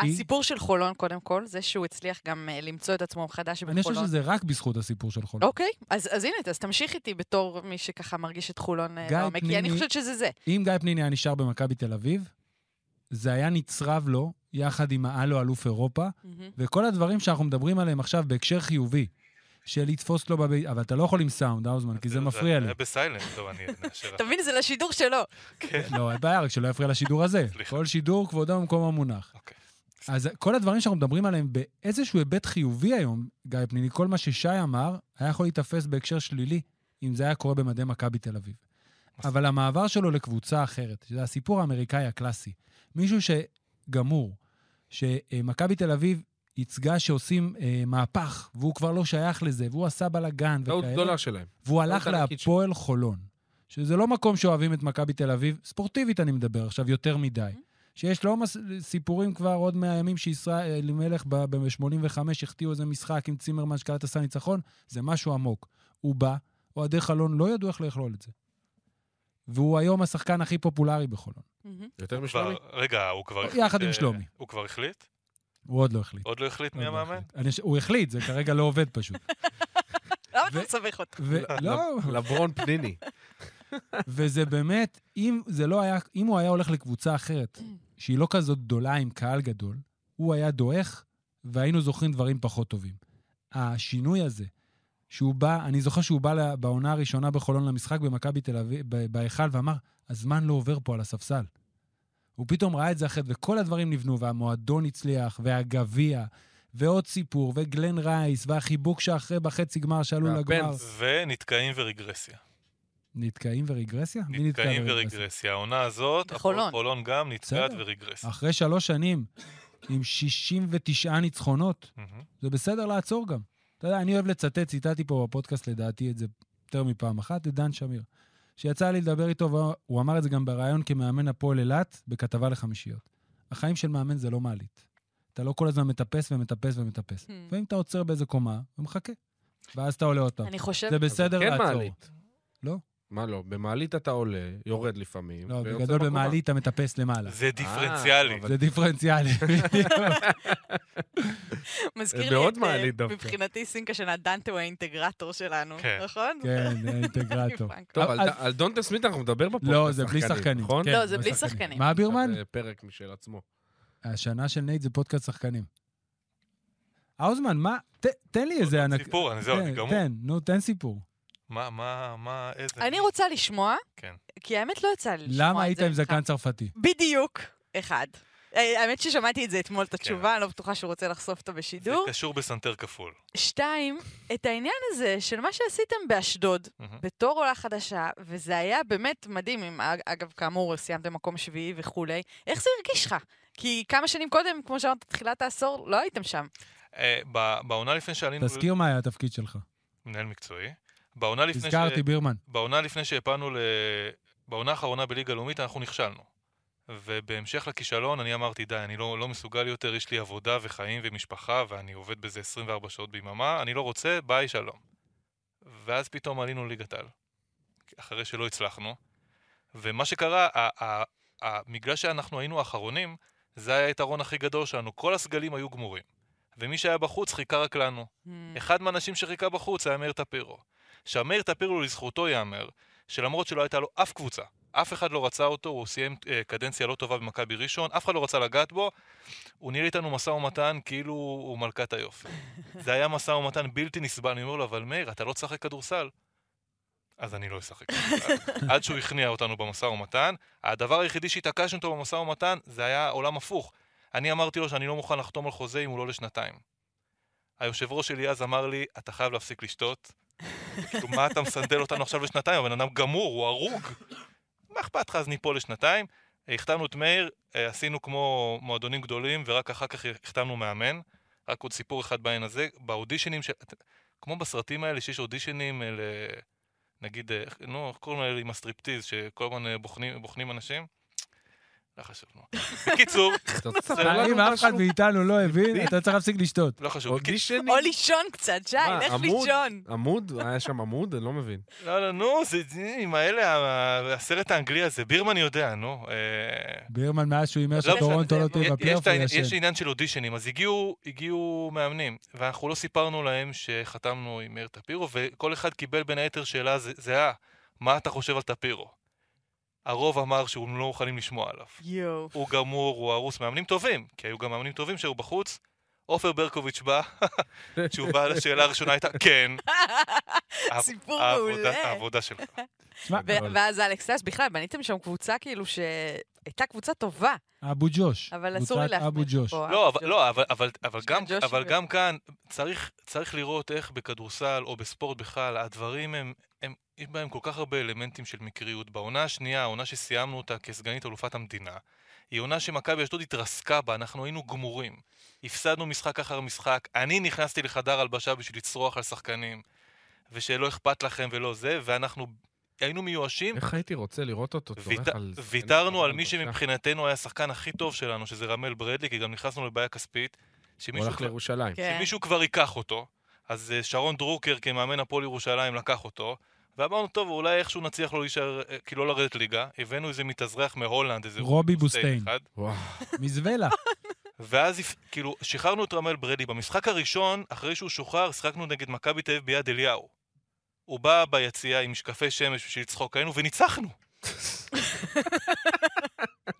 Speaker 1: כי-
Speaker 5: הסיפור של חולון, קודם כל, זה שהוא הצליח גם אה, למצוא את עצמו מחדש בחולון.
Speaker 1: אני חושב שזה רק בזכות הסיפור של חולון.
Speaker 5: אוקיי, אז, אז הנה, אז תמשיך איתי בתור מי שככה מרגיש את חולון אה,
Speaker 1: גיא
Speaker 5: לעומק, כי אני
Speaker 1: פניני-
Speaker 5: חושבת שזה זה.
Speaker 1: אם גיא פניני היה נשאר במכבי תל אביב, זה היה נצרב לו, יחד עם האלו אלוף אירופה,
Speaker 5: מהמם.
Speaker 1: וכל הדברים שאנחנו מדברים עליהם עכשיו בהקשר חיובי, של לתפוס לו בבית, אבל אתה לא יכול עם סאונד, האוזמן, כי זה מפריע לי.
Speaker 4: זה בסיילנט, טוב, אני נאשר.
Speaker 5: אתה מבין, זה לשידור שלו.
Speaker 4: כן.
Speaker 1: לא, אין בעיה, רק שלא יפריע לשידור הזה. כל שידור, כבודו במקום המונח.
Speaker 4: אוקיי.
Speaker 1: אז כל הדברים שאנחנו מדברים עליהם באיזשהו היבט חיובי היום, גיא פניני, כל מה ששי אמר, היה יכול להיתפס בהקשר שלילי, אם זה היה קורה במדי מכבי תל אביב. אבל המעבר שלו לקבוצה אחרת, שזה הסיפור האמריקאי הקלאסי, מישהו שגמור, שמכבי תל אביב ייצגה שעושים אה, מהפך, והוא כבר לא שייך לזה, והוא עשה בלאגן
Speaker 3: טעות
Speaker 1: וכאלה,
Speaker 3: גדולה שלהם.
Speaker 1: והוא הלך
Speaker 3: טעות.
Speaker 1: להפועל חולון, שזה לא מקום שאוהבים את מכבי תל אביב, ספורטיבית אני מדבר עכשיו יותר מדי. שיש לא מס... סיפורים כבר עוד מהימים שישראל אלימלך ב-85 החטיאו איזה משחק עם צימרמן שקלט עשה ניצחון, זה משהו עמוק. הוא בא, אוהדי חלון לא ידעו איך לכלול את זה. והוא היום השחקן הכי פופולרי בחולון.
Speaker 5: מהמם.
Speaker 3: יותר משלומי?
Speaker 4: רגע, הוא כבר.
Speaker 1: יחד עם
Speaker 4: אה,
Speaker 1: שלומי.
Speaker 4: הוא כבר החליט?
Speaker 1: הוא עוד לא החליט.
Speaker 4: עוד לא החליט מי
Speaker 1: לא
Speaker 4: המאמן?
Speaker 1: הוא החליט, זה כרגע לא עובד פשוט.
Speaker 5: למה אתה מסבך אותו?
Speaker 1: לא,
Speaker 3: לברון פניני.
Speaker 1: וזה באמת, אם זה לא היה, אם הוא היה הולך לקבוצה אחרת, שהיא לא כזאת גדולה עם קהל גדול, הוא היה דועך, והיינו זוכרים דברים פחות טובים. השינוי הזה, שהוא בא, אני זוכר שהוא בא בעונה הראשונה בחולון למשחק במכבי תל אביב, בהיכל, ואמר, הזמן לא עובר פה על הספסל. הוא פתאום ראה את זה אחרת, וכל הדברים נבנו, והמועדון הצליח, והגביע, ועוד סיפור, וגלן רייס, והחיבוק שאחרי בחצי גמר שעלו לגמר.
Speaker 4: ונתקעים ורגרסיה.
Speaker 1: נתקעים ורגרסיה? מי נתקע
Speaker 4: נתקעים
Speaker 1: ברגרסיה?
Speaker 4: ורגרסיה. העונה הזאת,
Speaker 5: בחולון.
Speaker 4: חולון גם נתקעת. ורגרסיה.
Speaker 1: אחרי שלוש שנים, עם 69 ניצחונות. זה בסדר לעצור גם. אתה יודע, אני אוהב לצטט, ציטטתי פה בפודקאסט לדעתי את זה יותר מפעם אחת, את דן שמיר. שיצא לי לדבר איתו, והוא אמר את זה גם בריאיון כמאמן הפועל אילת, בכתבה לחמישיות. החיים של מאמן זה לא מעלית. אתה לא כל הזמן מטפס ומטפס ומטפס.
Speaker 5: Hmm.
Speaker 1: לפעמים אתה עוצר באיזה קומה ומחכה, ואז אתה עולה עוד פעם.
Speaker 5: אני חושבת...
Speaker 1: זה בסדר
Speaker 3: כן
Speaker 1: לעצור.
Speaker 3: מעלית.
Speaker 1: לא?
Speaker 3: מה לא? במעלית אתה עולה, יורד לפעמים.
Speaker 1: לא, בגדול. במעלית אתה מטפס למעלה.
Speaker 4: זה דיפרנציאלי.
Speaker 3: אבל-
Speaker 1: זה דיפרנציאלי.
Speaker 5: מזכיר לי את, אה,
Speaker 3: מעלית דווקא.
Speaker 5: מבחינתי סינקה שנה, דנטה הוא האינטגרטור שלנו,
Speaker 4: כן.
Speaker 5: נכון?
Speaker 1: כן, זה אינטגרטור.
Speaker 5: פאנק.
Speaker 3: טוב,
Speaker 1: אז-
Speaker 3: על- דונטה סמית אנחנו נדבר בפודקאסט
Speaker 1: לא, זה בלי שחקנים.
Speaker 3: נכון?
Speaker 1: כן,
Speaker 5: לא, זה
Speaker 1: בלי
Speaker 5: שחקנים.
Speaker 1: מה בירמן?
Speaker 3: זה פרק משל עצמו.
Speaker 1: השנה של נייט זה פודקאסט שחקנים. האוזמן, מה? ת- תן לי איזה ענק...
Speaker 4: סיפור, אני זהו, אני
Speaker 1: תן,
Speaker 4: גמור.
Speaker 1: תן, נו, תן סיפור.
Speaker 4: מה, מה, מה, איזה...
Speaker 5: אני רוצה לשמוע,
Speaker 4: כן.
Speaker 5: כי האמת לא יצא לי לשמוע את זה.
Speaker 1: למה היית עם. זקן צרפתי?
Speaker 5: בדיוק, אחד. אה, האמת ששמעתי את זה אתמול, את
Speaker 4: כן.
Speaker 5: התשובה, אני לא בטוחה שהוא רוצה לחשוף אותה
Speaker 4: זה
Speaker 5: בשידור.
Speaker 4: קשור בסנטר כפול.
Speaker 5: שתיים, את העניין הזה של מה שעשיתם באשדוד. בתור עולה חדשה, וזה היה באמת מדהים, אם, אג- אגב, כאמור, סיימתם מקום שביעי וכולי, איך זה הרגיש לך? כי כמה שנים קודם, כמו שאמרת, תחילת העשור, לא הייתם שם.
Speaker 4: אה, בעונה לפני שעלינו...
Speaker 1: תזכיר מה היה התפקיד שלך.
Speaker 4: מנהל מקצועי. בעונה לפני, ש...
Speaker 1: הזכרתי, בירמן.
Speaker 4: בעונה לפני שהפלנו ל... בעונה האחרונה בליגה הלאומית אנחנו נכשלנו. ובהמשך לכישלון אני אמרתי, די, אני לא, לא מסוגל יותר, יש לי עבודה וחיים ומשפחה, ואני עובד בזה 24 שעות ביממה, אני לא רוצה, ביי, שלום. ואז פתאום עלינו ליגת על, אחרי שלא הצלחנו. ומה שקרה, בגלל שאנחנו היינו האחרונים, זה היה היתרון הכי גדול שלנו. כל הסגלים היו גמורים. ומי שהיה בחוץ חיכה רק לנו.
Speaker 5: Hmm.
Speaker 4: אחד מהאנשים שחיכה בחוץ היה מאיר טפירו. עכשיו, מאיר טפירו לזכותו ייאמר, שלמרות שלא הייתה לו אף קבוצה, אף אחד לא רצה אותו, הוא סיים אה, קדנציה לא טובה במכבי ראשון, אף אחד לא רצה לגעת בו, הוא ניהל איתנו משא ומתן כאילו הוא מלכת היופי. זה היה משא ומתן בלתי נסבל, אני אומר לו, אבל מאיר, אתה לא תשחק כדורסל. אז אני לא אשחק כדורסל. עד שהוא הכניע אותנו במשא ומתן, הדבר היחידי שהתעקשנו אותו במשא ומתן, זה היה עולם הפוך. אני אמרתי לו שאני לא מוכן לחתום על חוזה אם הוא לא לשנתיים. היושב ראש שלי אז אמר לי, אתה חייב להפסיק לשתות. כאילו, מה אתה מסנדל אותנו עכשיו לשנתיים? הבן אדם גמור, הוא הרוג. מה אכפת לך? אז ניפול לשנתיים. החתמנו את מאיר, אה, עשינו כמו מועדונים גדולים, ורק אחר כך החתמנו מאמן. רק עוד סיפור אחד בעין הזה, באודישנים של... כמו בסרטים האלה שיש אודישנים ל... נגיד, אה, נו, איך קוראים להם עם הסטריפטיז, שכל הזמן אה, בוחנים, בוחנים אנשים? לא חשוב, נו. בקיצור,
Speaker 1: אם אף אחד? מאיתנו לא הבין, אתה צריך להפסיק לשתות.
Speaker 4: לא חשוב.
Speaker 5: או לישון קצת, שי, לך? לישון.
Speaker 3: עמוד? היה שם עמוד? אני לא מבין.
Speaker 4: לא, לא, נו, זה עם האלה, הסרט האנגלי הזה, בירמן יודע, נו. אה,
Speaker 1: בירמן, מאז שהוא הימר
Speaker 5: לא,
Speaker 1: שטורונטו לא
Speaker 5: זה-
Speaker 1: תהיה בפלייאוף, הוא ישן.
Speaker 4: יש עניין של אודישנים, אז הגיעו, מאמנים, ואנחנו לא סיפרנו להם שחתמנו עם מאיר טפירו, וכל אחד קיבל בין היתר שאלה זהה, מה אתה חושב על טפירו? הרוב אמר שהם לא מוכנים לשמוע עליו.
Speaker 5: יואו.
Speaker 4: הוא גמור, הוא הרוס, מאמנים טובים, כי היו גם מאמנים טובים שהיו בחוץ. עופר ברקוביץ' בא, תשובה לשאלה הראשונה הייתה, כן.
Speaker 5: סיפור מעולה.
Speaker 4: העבודה שלך.
Speaker 5: ואז אלכס טס, בכלל, בניתם שם קבוצה כאילו שהייתה קבוצה טובה,
Speaker 1: אבו ג'וש.
Speaker 5: אבל אסור לי
Speaker 1: קבוצת אבו
Speaker 5: פה.
Speaker 4: לא, אבל, לא, אבל, אבל, אבל, גם, אבל גם כאן צריך, צריך לראות איך בכדורסל או בספורט בכלל, הדברים הם, הם, יש בהם כל כך הרבה אלמנטים של מקריות. בעונה השנייה, העונה שסיימנו אותה כסגנית אלופת המדינה, היא עונה שמכבי אשדוד התרסקה בה, אנחנו היינו גמורים. הפסדנו משחק אחר משחק, אני נכנסתי לחדר הלבשה בשביל לצרוח על שחקנים, ושלא אכפת לכם ולא זה, ואנחנו היינו מיואשים,
Speaker 3: איך הייתי רוצה לראות אותו צורך
Speaker 4: ויתר-
Speaker 3: על...
Speaker 4: ויתרנו על מי
Speaker 3: בבקשה.
Speaker 4: שמבחינתנו היה השחקן הכי טוב שלנו, שזה רמל ברדלי, כי גם נכנסנו לבעיה כספית.
Speaker 3: הוא
Speaker 4: שמישהו
Speaker 3: הלך
Speaker 4: כבר-
Speaker 3: לירושלים.
Speaker 5: כן.
Speaker 4: שמישהו כבר ייקח אותו. אז אה, שרון דרוקר כמאמן הפועל ירושלים לקח אותו, ואמרנו, טוב, אולי איכשהו נצליח לו להישאר, אה, כאילו לא לרדת ליגה. הבאנו איזה מתאזרח מהולנד, איזה
Speaker 1: רובי בוסטיין. מזוולה.
Speaker 4: ואז כאילו, שחררנו את רמל ברדלי. במשחק הראשון, אחרי שהוא שוחרר, שיחקנו נגד מכבי תל אביב ביד אליהו. הוא בא ביציע עם משקפי שמש בשביל לצחוק עלינו, וניצחנו.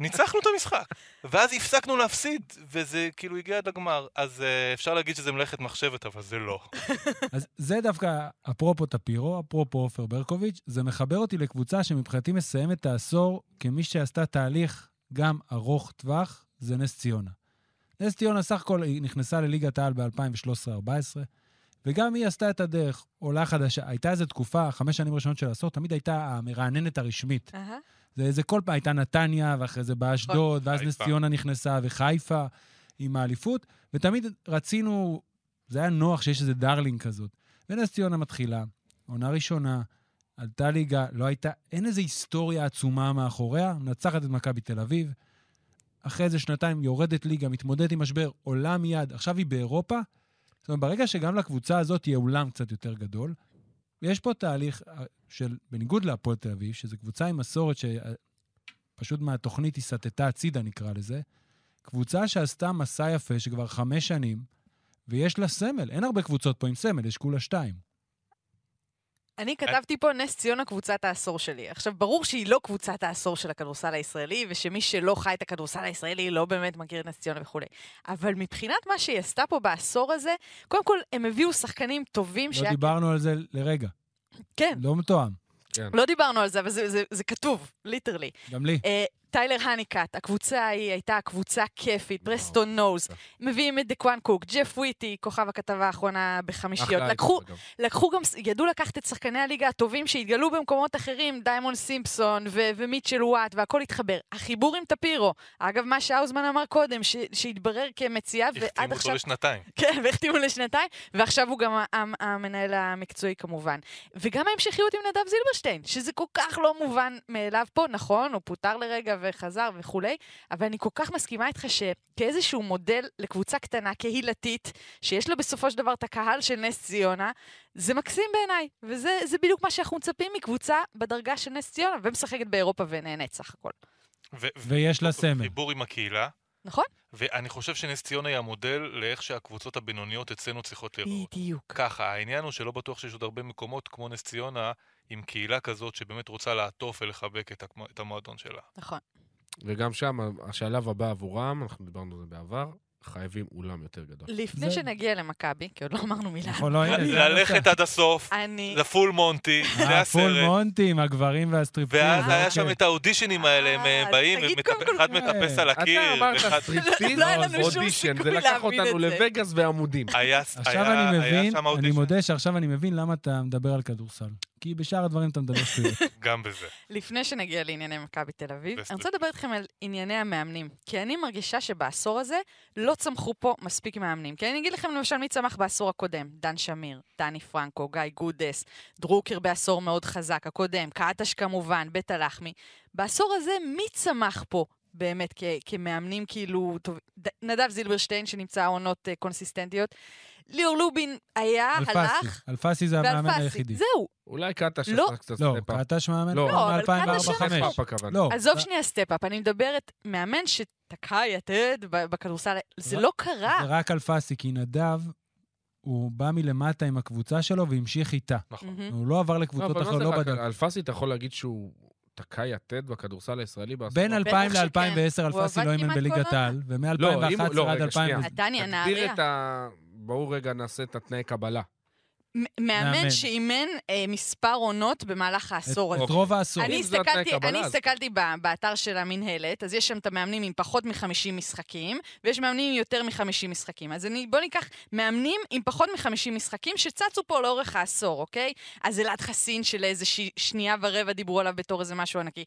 Speaker 4: ניצחנו את המשחק. ואז הפסקנו להפסיד, וזה כאילו הגיע עד לגמר. אז uh, אפשר להגיד שזה מלאכת מחשבת, אבל זה לא.
Speaker 1: אז זה דווקא, אפרופו טפירו, אפרופו עופר ברקוביץ', זה מחבר אותי לקבוצה שמבחינתי מסיימת את העשור כמי שעשתה תהליך גם ארוך טווח, זה נס ציונה. נס ציונה סך הכל נכנסה לליגת העל ב-2013-2014, וגם היא עשתה את הדרך, עולה חדשה. הייתה איזו תקופה, חמש שנים ראשונות של העשור, תמיד הייתה המרעננת הרשמית.
Speaker 5: אהה.
Speaker 1: זה, זה כל פעם הייתה נתניה, ואחרי זה באשדוד, ואז נס. ציונה נכנסה, וחיפה עם האליפות, ותמיד רצינו, זה היה נוח שיש איזה darling כזאת. ונס ציונה מתחילה, עונה ראשונה, עלתה ליגה, לא הייתה, אין איזו היסטוריה עצומה מאחוריה, מנצחת את מכבי תל אביב, אחרי איזה שנתיים יורדת ליגה, מתמודדת עם משבר, עולה מיד, עכשיו היא באירופה. זאת אומרת, ברגע שגם לקבוצה הזאת יהיה אולם קצת יותר גדול, יש פה תהליך אה, של, בניגוד להפועל תל אביב, שזו קבוצה עם מסורת שפשוט מהתוכנית היא סטתה הצידה, נקרא לזה, קבוצה שעשתה מסע יפה שכבר חמש שנים, ויש לה סמל. אין הרבה קבוצות פה עם סמל, יש כולה שתיים.
Speaker 5: אני כתבתי פה נס ציונה קבוצת העשור שלי. עכשיו, ברור שהיא לא קבוצת העשור של הכדורסל הישראלי, ושמי שלא חי את הכדורסל הישראלי לא באמת מכיר את נס ציונה וכולי. אבל מבחינת מה שהיא עשתה פה בעשור הזה, קודם כל, הם הביאו שחקנים טובים
Speaker 1: לא דיברנו על זה לרגע,
Speaker 5: כן,
Speaker 1: לא מתואם.
Speaker 5: לא דיברנו על זה, אבל זה, זה, זה כתוב, literally.
Speaker 1: גם לי.
Speaker 5: אה, טיילר הניקאט, הקבוצה ההיא הייתה קבוצה כיפית, ברסטון נוז, מביאים את דקואן קוק, ג'ף וויטי, כוכב הכתבה האחרונה בחמישיות. לקחו. לקחו גם, ידעו לקחת את שחקני הליגה הטובים שהתגלו במקומות אחרים, דיימון סימפסון ו- ומיטשל וואט, והכל התחבר. החיבור עם טפירו, אגב, מה שהאוזמן אמר קודם, ש- שהתברר כמציאה, ועד
Speaker 4: החתימו
Speaker 5: עכשיו...
Speaker 4: אותו לשנתיים.
Speaker 5: כן, והחתימו לשנתיים, ועכשיו הוא גם המנהל המקצועי כמובן. וגם ההמשכיות עם נדב זילברשטיין, שזה כל כך לא מובן מאליו פה, נכון, הוא פוטר לרגע וחזר וכולי, אבל אני כל כך מסכימה איתך שכאיזשהו מודל לקבוצה קטנה, קהילתית, שיש לה בסופו של דבר את הקהל של נס ציונה, זה מקסים בעיניי, וזה זה בדיוק מה שאנחנו מצפים מקבוצה בדרגה של נס ציונה, ומשחקת באירופה ונהנית סך הכל.
Speaker 4: ו-
Speaker 1: ויש לה סמל.
Speaker 4: חיבור עם הקהילה.
Speaker 5: נכון?
Speaker 4: ואני חושב שנס ציונה היא המודל לאיך שהקבוצות הבינוניות אצלנו צריכות להיראות.
Speaker 5: בדיוק.
Speaker 4: ככה, העניין הוא שלא בטוח שיש עוד הרבה מקומות כמו נס ציונה, עם קהילה כזאת שבאמת רוצה לעטוף ולחבק את המועדון שלה.
Speaker 5: נכון.
Speaker 3: וגם שם, השלב הבא עבורם, אנחנו דיברנו על זה בעבר, חייבים אולם יותר גדול.
Speaker 5: לפני
Speaker 1: זה-
Speaker 5: שנגיע למכבי, כי עוד לא אמרנו מילה.
Speaker 1: נכון, לא, הנה,
Speaker 4: ללכת עד הסוף,
Speaker 5: אני...
Speaker 4: ל Full Monty, זה
Speaker 1: אה,
Speaker 4: הסרט.
Speaker 1: מונטי עם הגברים והסטריפטיז.
Speaker 4: ואז היה
Speaker 1: אוקיי.
Speaker 4: שם את האודישנים האלה, הם
Speaker 5: אה,
Speaker 4: אה, באים, אחד מטפס על הקיר,
Speaker 3: אתה אמרת
Speaker 4: ואחד...
Speaker 3: סטריפטיז,
Speaker 5: לא
Speaker 3: אודישן, זה לקח אותנו. לווגאס ועמודים.
Speaker 4: היה
Speaker 1: עכשיו אני מבין, אני. מודה שעכשיו אני מבין למה אתה מדבר על כדורסל. כי בשאר הדברים אתה מדבר שטויות.
Speaker 4: גם בזה.
Speaker 5: לפני שנגיע לענייני מכבי תל אביב. אני רוצה לדבר איתכם על ענייני המאמנים. כי אני מרגישה שבעשור הזה לא צמחו פה מספיק מאמנים. כי אני אגיד לכם למשל מי צמח בעשור הקודם. דן שמיר, דני פרנקו, גיא גודס, דרוקר בעשור מאוד חזק, הקודם, קעטש כמובן, בית הלחמי. בעשור הזה מי צמח פה? באמת, כ- כמאמנים כאילו, טוב, ד- נדב זילברשטיין שנמצא עונות אה, קונסיסטנטיות. ליאור לובין היה,
Speaker 1: אלפסי.
Speaker 5: הלך,
Speaker 1: אלפסי זה המאמן
Speaker 5: ואלפסי.
Speaker 1: היחידי.
Speaker 5: זהו.
Speaker 3: אולי קטש
Speaker 5: לא.
Speaker 3: עשה קצת
Speaker 1: לא,
Speaker 3: step-up.
Speaker 1: קטש מאמן?
Speaker 3: לא,
Speaker 5: לא, אבל
Speaker 1: מ-2004-2005.
Speaker 5: קטש היה
Speaker 3: step-up הכוונה.
Speaker 1: לא.
Speaker 5: עזוב שנייה step-up, אני מדברת מאמן שתקע יתד בכדורסל, זה
Speaker 1: רק-
Speaker 5: לא קרה.
Speaker 1: זה רק אלפסי, כי נדב, הוא בא מלמטה עם הקבוצה שלו והמשיך איתה.
Speaker 4: נכון.
Speaker 1: הוא לא עבר
Speaker 3: לא,
Speaker 1: לקבוצות
Speaker 3: אבל מה
Speaker 1: אחרות, לא בדק.
Speaker 3: אלפסי, אתה יכול להגיד שהוא תקע יתד בכדורסל הישראלי בעשור?
Speaker 1: בין
Speaker 5: בטח
Speaker 1: 2000
Speaker 5: שכן.
Speaker 1: ל-2010
Speaker 5: הוא
Speaker 1: אלפסי לא אימן בליגת העל,
Speaker 3: לא, אם-
Speaker 1: ומ-2011
Speaker 3: לא,
Speaker 1: עד
Speaker 3: רגע, שנייה.
Speaker 1: 2000...
Speaker 5: נתניה,
Speaker 3: תגדיר
Speaker 5: נהריה.
Speaker 3: את ה... בואו רגע נעשה את התנאי קבלה.
Speaker 5: מאמן. שאימן אה, מספר עונות במהלך העשור הזה.
Speaker 1: את רוב העשור.
Speaker 5: אני הסתכלתי, אני
Speaker 3: אז-
Speaker 5: הסתכלתי ב- באתר של המינהלת, אז יש שם את המאמנים עם פחות מ-50 משחקים, ויש מאמנים עם יותר מ-50 משחקים. אז אני, בוא ניקח מאמנים עם פחות מ-50 משחקים שצצו פה לאורך העשור, אוקיי? אז אלעד חסין של איזה ש... שנייה ורבע דיברו עליו בתור איזה משהו ענקי.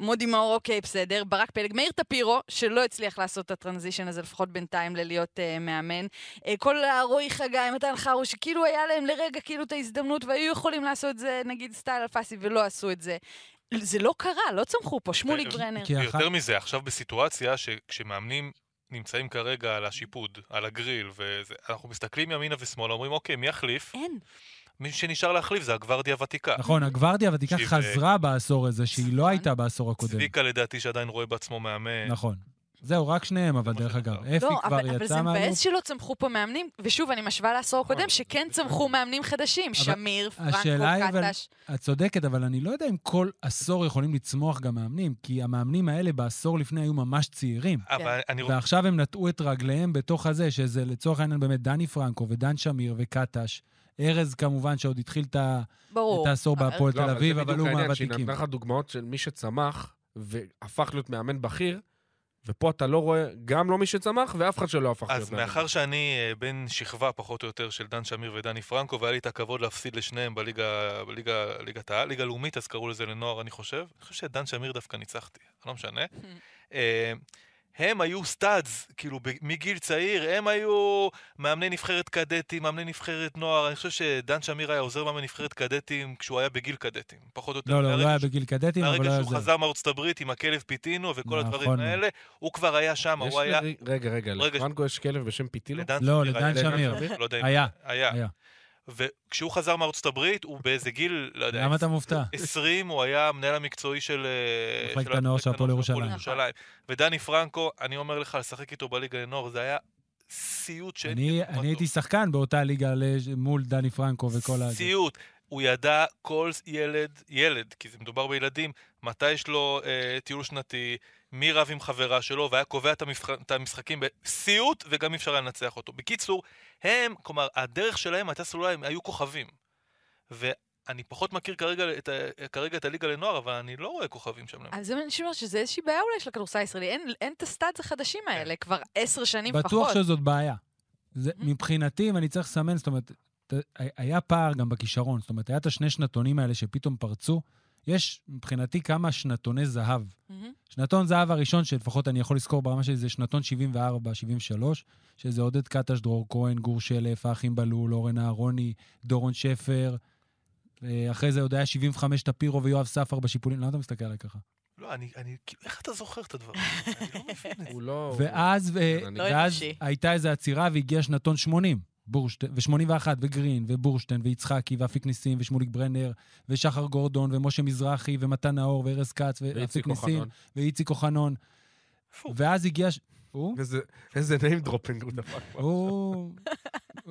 Speaker 5: מודי מאור, אוקיי, בסדר. ברק פלג, מאיר טפירו, שלא הצליח לעשות את הטרנזישן הזה, לפחות בינתיים, ללהיות אה, מאמן. אה, כל הרועי חגי, מתן חרו, שכאילו היה להם לרגע כאילו את ההזדמנות, והיו יכולים לעשות את זה, נגיד סטייל אלפסי, ולא עשו את זה. זה לא קרה, לא צמחו פה. שמוליק
Speaker 4: כי-
Speaker 5: ברנר.
Speaker 4: ויותר מזה, עכשיו בסיטואציה שכשמאמנים נמצאים כרגע על השיפוד, על הגריל, ואנחנו מסתכלים ימינה ושמאלה, אומרים, אוקיי, מי יחליף?
Speaker 5: אין.
Speaker 4: מי שנשאר להחליף זה הגוורדיה הוותיקה.
Speaker 1: נכון, הגוורדיה הוותיקה
Speaker 4: שהיא ב-
Speaker 1: חזרה בעשור הזה, שהיא לא
Speaker 5: נכון.
Speaker 1: הייתה בעשור הקודם.
Speaker 4: צביקה לדעתי שעדיין רואה בעצמו מאמן.
Speaker 1: נכון. זהו, רק שניהם, אבל דרך אגב. אפי
Speaker 5: לא,
Speaker 1: כבר
Speaker 5: אבל, אבל
Speaker 1: יצא
Speaker 5: זה
Speaker 1: מהלופ.
Speaker 5: מבאס שלא צמחו פה מאמנים, ושוב, אני משווה לעשור
Speaker 3: נכון,
Speaker 5: הקודם, שכן
Speaker 3: בסדר.
Speaker 5: צמחו מאמנים חדשים, שמיר, פרנקו,
Speaker 1: השאלה היא, אבל-
Speaker 5: קטש.
Speaker 1: את צודקת, אבל אני לא יודע אם כל עשור יכולים לצמוח גם מאמנים, כי המאמנים האלה בעשור לפני היו ממש צעירים.
Speaker 4: אבל אני רוצה...
Speaker 1: ועכשיו הם נטעו את רגליהם בתוך הזה, שזה לצורך העניין באמת דני פרנקו ודן שמיר וקטש. ארז כמובן, שעוד התחיל את העשור
Speaker 5: אבל-
Speaker 1: בהפועל
Speaker 3: לא,
Speaker 1: תל אביב, אבל הוא
Speaker 3: העניין, שהיא
Speaker 1: מהוותיקים.
Speaker 3: נתנה לך דוגמאות של מי שצמח והפך להיות מאמן בכיר, ופה אתה לא רואה גם לא מי שצמח ואף אחד שלא הפך להיות
Speaker 4: אז
Speaker 3: מאמן.
Speaker 4: מאחר שאני אה, בן שכבה פחות או יותר של דן שמיר ודני פרנקו, והיה לי את הכבוד להפסיד לשניהם בליגה, בליגה, ליגת העל, ליגה לאומית, אז קראו לזה לנוער, אני חושב. אני חושב שדן שמיר דווקא ניצחתי, לא משנה. הם היו studs, כאילו, מגיל צעיר, הם היו מאמני נבחרת קדטים, מאמני נבחרת נוער. אני חושב שדן שמיר היה עוזר מאמן נבחרת קדטים כשהוא היה בגיל קדטים, פחות או יותר.
Speaker 1: לא, לא, הוא
Speaker 4: מהרגע
Speaker 1: לא היה
Speaker 4: ש-
Speaker 1: בגיל קדטים, אבל לא
Speaker 4: מהרגע
Speaker 1: היה
Speaker 4: שהוא
Speaker 1: זה.
Speaker 4: חזר מארצות הברית עם הכלב פיטינו וכל
Speaker 1: נכון
Speaker 4: הדברים. האלה, הוא כבר היה שם, הוא היה...
Speaker 3: רגע, רגע,
Speaker 4: רגע,
Speaker 3: לפרנקו יש כלב בשם פיטינו?
Speaker 4: לדן
Speaker 1: לא,
Speaker 4: שמיר
Speaker 1: לדן
Speaker 4: היה-
Speaker 1: שמיר.
Speaker 4: לא יודע אם...
Speaker 1: היה,
Speaker 4: היה. וכשהוא חזר מארצות הברית, הוא באיזה גיל, לא יודע,
Speaker 1: למה אתה מופתע?
Speaker 4: 20, הוא היה המנהל המקצועי של...
Speaker 1: מחלקת הנוער של הפועל ירושלים.
Speaker 4: ודני פרנקו, אני אומר לך, לשחק איתו בליגה לנוער, זה היה סיוט שאין
Speaker 1: אני הייתי שחקן באותה ליגה מול דני פרנקו וכל ה...
Speaker 4: סיוט. הוא ידע כל ילד, ילד, כי זה מדובר בילדים, מתי יש לו אה, טיול שנתי, מי רב עם חברה שלו, והיה קובע את, המשחק, את המשחקים בסיוט, וגם אי אפשר היה לנצח אותו. בקיצור, הם, כלומר, הדרך שלהם הייתה סלולה, הם היו כוכבים. אני פחות מכיר כרגע את, ה- כרגע את הליגה לנוער, אבל אני לא רואה כוכבים שם.
Speaker 5: אז זה מה שאני אומרת, שזה איזושהי בעיה אולי של הכדורסל הישראלי. אין, אין את הסטאצ החדשים האלה, כבר עשר שנים
Speaker 1: בטוח
Speaker 5: לפחות.
Speaker 1: שזאת בעיה. זה,
Speaker 5: Mhm.
Speaker 1: מבחינתי, אם אני צריך לסמן, זאת אומרת, היה פער גם בכישרון. זאת אומרת, היה את השני שנתונים האלה שפתאום פרצו. יש מבחינתי כמה שנתוני זהב.
Speaker 5: מהמם.
Speaker 1: שנתון זהב הראשון, שלפחות אני יכול לזכור ברמה שלי, זה שנתון 74, 73, שזה עודד קטש, דרור כהן, גור שלף, האחים בלול, אורן אהרוני, דורון שפר. אה, אחרי זה עוד היה 75 טפירו ויואב ספר בשיפולים. למה אתה מסתכל עליי ככה?
Speaker 4: לא, אני, אני, כאילו, איך אתה זוכר את הדברים? אני לא מבין את זה.
Speaker 3: הוא לא...
Speaker 1: ואז,
Speaker 3: אני-
Speaker 5: לא
Speaker 1: ואז
Speaker 5: אנושי.
Speaker 1: הייתה איזו עצירה והגיע שנתון 80. בורשטיין, ו-81, וגרין, ובורשטיין, ויצחקי, ואפיק ניסים, ושמוליק ברנר, ושחר גורדון, ומשה מזרחי, ומתן נאור, וארז כץ, ואפיק ניסים. ואיציק אוחנון. ואז הגיע... הוא?
Speaker 3: איזה- name dropping הוא דפק.
Speaker 1: הוא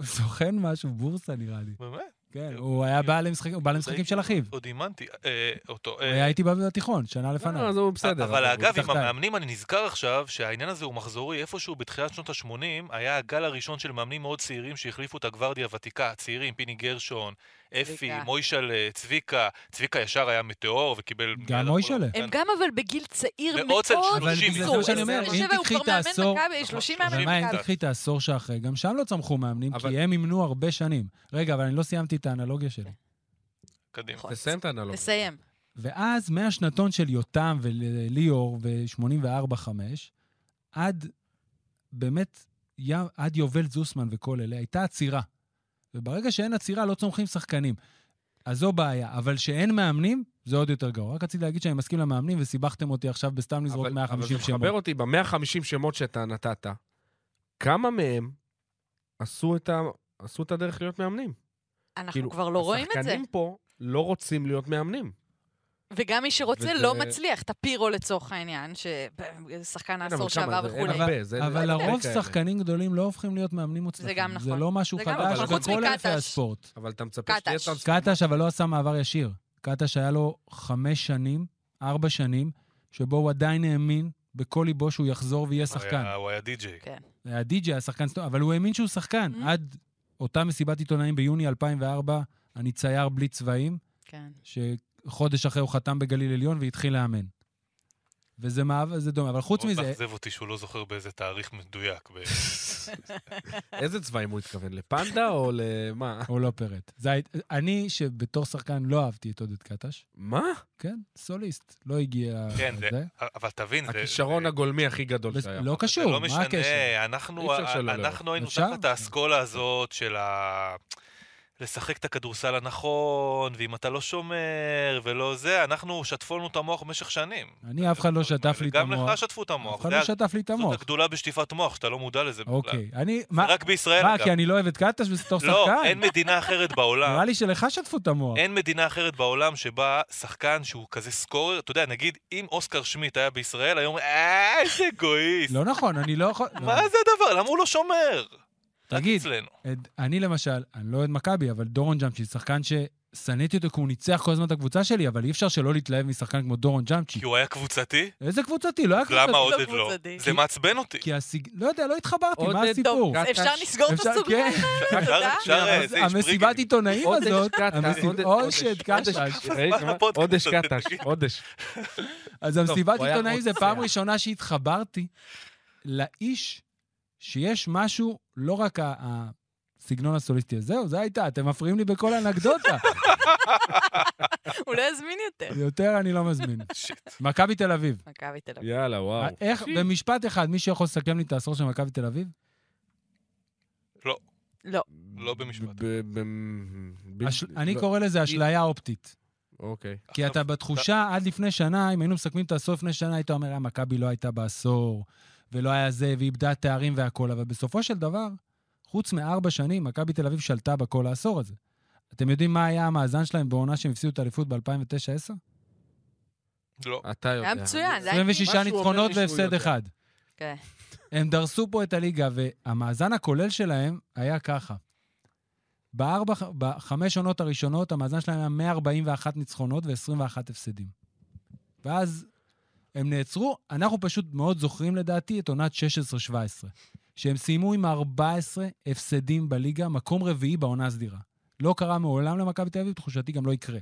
Speaker 1: סוכן משהו, בורסה נראה לי.
Speaker 4: באמת?
Speaker 1: כן, הוא היה בא למשחקים, של אחיו.
Speaker 4: עוד אימנתי אה, אותו.
Speaker 1: הוא
Speaker 4: אה,
Speaker 1: היה איתי בתיכון, שנה לפניו.
Speaker 3: לא, זה הוא בסדר.
Speaker 4: אבל אגב, עם. המאמנים אני נזכר עכשיו שהעניין הזה הוא מחזורי. איפשהו בתחילת שנות ה-80 היה הגל הראשון של מאמנים מאוד צעירים שהחליפו את הגוורדיה הוותיקה. צעירים, פיני גרשון, אפי. מוישל, אה, צביקה. צביקה ישר היה מטאור וקיבל...
Speaker 1: גם.
Speaker 4: כן.
Speaker 5: הם גם אבל בגיל צעיר
Speaker 4: מאוד
Speaker 5: מאוד.
Speaker 4: צעיר,
Speaker 1: אבל
Speaker 4: 30,
Speaker 1: בגלל
Speaker 4: זה מה
Speaker 1: שאני אומר, אם
Speaker 5: 27, הוא
Speaker 1: תקחי את העשור-
Speaker 5: מכבי, 30 מאמן
Speaker 1: אבל מה, אם. תקחי את העשור שאחרי, גם שם לא צמחו מאמנים, כי הם אימנו הרבה שנים. רגע, אבל אני לא סיימתי את האנלוגיה שלי.
Speaker 4: קדימה.
Speaker 5: נכון.
Speaker 3: תסיים את האנלוגיה.
Speaker 5: תסיים.
Speaker 1: ואז מהשנתון של יותם וליאור ו-84-5, עד באמת, עד יובל זוסמן וכל אלה, הייתה עצירה. וברגע שאין עצירה, לא צומחים שחקנים. אז זו בעיה. אבל שאין מאמנים, זה עוד יותר גרוע. רק רציתי להגיד שאני מסכים למאמנים, וסיבכתם אותי עכשיו בסתם לזרוק
Speaker 3: אבל-
Speaker 1: 150
Speaker 3: אבל זה
Speaker 1: שמות.
Speaker 3: מחבר אותי, ב-150 שמות שאתה נתת, כמה מהם עשו את ה- עשו את הדרך להיות מאמנים?
Speaker 5: אנחנו
Speaker 3: כאילו,
Speaker 5: כבר לא רואים את זה.
Speaker 3: השחקנים פה לא רוצים להיות מאמנים.
Speaker 5: וגם מי שרוצה
Speaker 3: וזה-
Speaker 5: לא מצליח. טפירו לצורך העניין, ששחקן העשור שעבר
Speaker 3: זה?
Speaker 5: וכולי.
Speaker 3: זה-
Speaker 1: אבל
Speaker 3: זה
Speaker 1: לרוב. שחקנים גדולים לא הופכים להיות מאמנים מוצלחים.
Speaker 5: גם
Speaker 1: זה
Speaker 5: נכון.
Speaker 1: לא משהו
Speaker 5: זה גם
Speaker 1: חדש
Speaker 3: נכון, חוץ
Speaker 1: בכל ענפי
Speaker 5: מקטש.
Speaker 1: הספורט.
Speaker 3: אבל אתה מצפה. שתהיה טרנספורמציה.
Speaker 1: קטש אבל לא עשה מעבר ישיר. קטש היה לו חמש שנים, ארבע שנים, שבו הוא עדיין האמין בכל ליבו שהוא יחזור ויהיה שחקן.
Speaker 4: הוא היה די-ג'יי.
Speaker 5: כן.
Speaker 1: היה די.ג'יי, היה שחקן סטור, אבל הוא האמין שהוא שחקן.
Speaker 5: Mhm.
Speaker 1: עד אותה מסיבת עיתונאים ביוני 2004, אני צייר בלי צבעים,
Speaker 5: כן.
Speaker 1: שחודש אחרי הוא חתם בגליל עליון והתחיל לאמן. וזה מעבר, זה דומה. אבל חוץ
Speaker 4: מאוד
Speaker 1: מזה,
Speaker 4: מאכזב אותי שהוא לא זוכר באיזה תאריך מדויק.
Speaker 3: איזה צבעים הוא התכוון? לפנדה או למה?
Speaker 1: הוא לא פירט. זה אני, שבתור שחקן לא אהבתי את עודד קטש,
Speaker 3: מה?
Speaker 1: כן, סוליסט, לא הגיע...
Speaker 4: כן, זה-. אבל תבין, זה...
Speaker 3: הכישרון
Speaker 4: זה-
Speaker 3: הגולמי הכי גדול שהיה.
Speaker 1: לא
Speaker 4: זה
Speaker 1: קשור,
Speaker 4: לא
Speaker 1: מה
Speaker 4: משנה,
Speaker 1: הקשר?
Speaker 4: אנחנו,
Speaker 3: אי אפשר שלא
Speaker 4: אנחנו היינו? תחת האסכולה הזאת של ה... לשחק את הכדורסל הנכון, ואם אתה לא שומר ולא זה, אנחנו שטפו לנו את המוח במשך שנים.
Speaker 1: אני, אף אחד לא שטף לי את
Speaker 4: גם
Speaker 1: המוח.
Speaker 4: לך שטפו את המוח.
Speaker 1: אף אחד לא שטף לי את
Speaker 4: זאת
Speaker 1: המוח.
Speaker 4: הגדולה בשטיפת מוח, שאתה לא מודע לזה בכלל.
Speaker 1: אוקיי. אני... מה,
Speaker 4: רק בישראל,
Speaker 1: מה,
Speaker 4: אגב.
Speaker 1: כי אני לא אוהב את קטש בתור
Speaker 4: לא,
Speaker 1: שחקן?
Speaker 4: אין מדינה אחרת בעולם.
Speaker 1: נראה לי שלך שטפו את המוח.
Speaker 4: אין מדינה אחרת בעולם שבה שחקן שהוא כזה סקורר, אתה יודע, נגיד, אם אוסקר שמיט היה בישראל, היום, אה, איזה אגואיסט.
Speaker 1: לא נכון, אני לא יכול...
Speaker 4: מה זה הדבר? למה הוא לא שומר?
Speaker 1: תגיד. את- אני למשל, אני לא אוהד מכבי, אבל דורון ג'אמצ'י, שחקן ששנאתי אותו כי הוא ניצח כל הזמן את הקבוצה שלי, אבל אי אפשר שלא להתלהב משחקן כמו דורון ג'אמצ'י.
Speaker 4: כי הוא היה קבוצתי?
Speaker 1: איזה קבוצתי? לא היה
Speaker 4: אז למה
Speaker 1: קבוצתי.
Speaker 4: עודד לא?
Speaker 5: קבוצתי.
Speaker 4: זה מעצבן אותי.
Speaker 1: כי הסיג... לא יודע, לא התחברתי, מה
Speaker 3: עודד,
Speaker 1: הסיפור?
Speaker 5: אפשר. לסגור את
Speaker 1: אפשר-
Speaker 5: הסוגריים?
Speaker 1: כן.
Speaker 4: אפשר- אפשר, אה,
Speaker 1: המסיבת. עיתונאים הזאת,
Speaker 3: עודש
Speaker 1: קטש.
Speaker 3: עודש? קטש, עודש.
Speaker 1: אז המסיבת עיתונאים זה. פעם ראשונה שהתחברתי לאיש שיש משהו, לא רק הסגנון הסוליסטי הזה, זהו, זה הייתה, אתם מפריעים לי בכל אנקדוטה.
Speaker 5: הוא לא יזמין יותר.
Speaker 1: יותר אני לא מזמין.
Speaker 4: שיט.
Speaker 1: מכבי תל אביב.
Speaker 5: מכבי תל אביב.
Speaker 3: יאללה, וואו.
Speaker 1: איך, במשפט אחד, מישהו יכול לסכם לי את העשור של מכבי תל אביב?
Speaker 5: לא.
Speaker 4: לא במשפט.
Speaker 3: ב- ב- ב-
Speaker 1: אש- אני
Speaker 3: לא,
Speaker 1: קורא לזה אשליה אופטית.
Speaker 3: אוקיי.
Speaker 1: כי אתה בתחושה, עד לפני שנה, אם היינו מסכמים את העשור לפני שנה, היית אומר, "אה, מכבי לא הייתה בעשור, ולא היה זה, ואיבדה תארים והכול, אבל בסופו של דבר, חוץ מארבע שנים, מכבי תל אביב שלטה בכל העשור הזה. אתם יודעים מה היה המאזן שלהם בעונה שהם הפסידו את האליפות ב-2009-2010?
Speaker 4: לא.
Speaker 3: אתה יודע.
Speaker 5: היה מצוין, זה היה...
Speaker 1: 26
Speaker 3: משהו אומר
Speaker 1: ניצחונות והפסד. אחד.
Speaker 5: כן.
Speaker 1: הם דרסו פה את הליגה, והמאזן הכולל שלהם היה ככה. בארבע, בחמש עונות הראשונות, המאזן שלהם היה 141 ניצחונות ו-21 הפסדים. ואז הם נעצרו, אנחנו פשוט מאוד זוכרים לדעתי את עונת 16-17, שהם סיימו עם 14 הפסדים בליגה, מקום רביעי בעונה הסדירה. לא קרה מעולם למכבי תל אביב, תחושתי גם לא יקרה.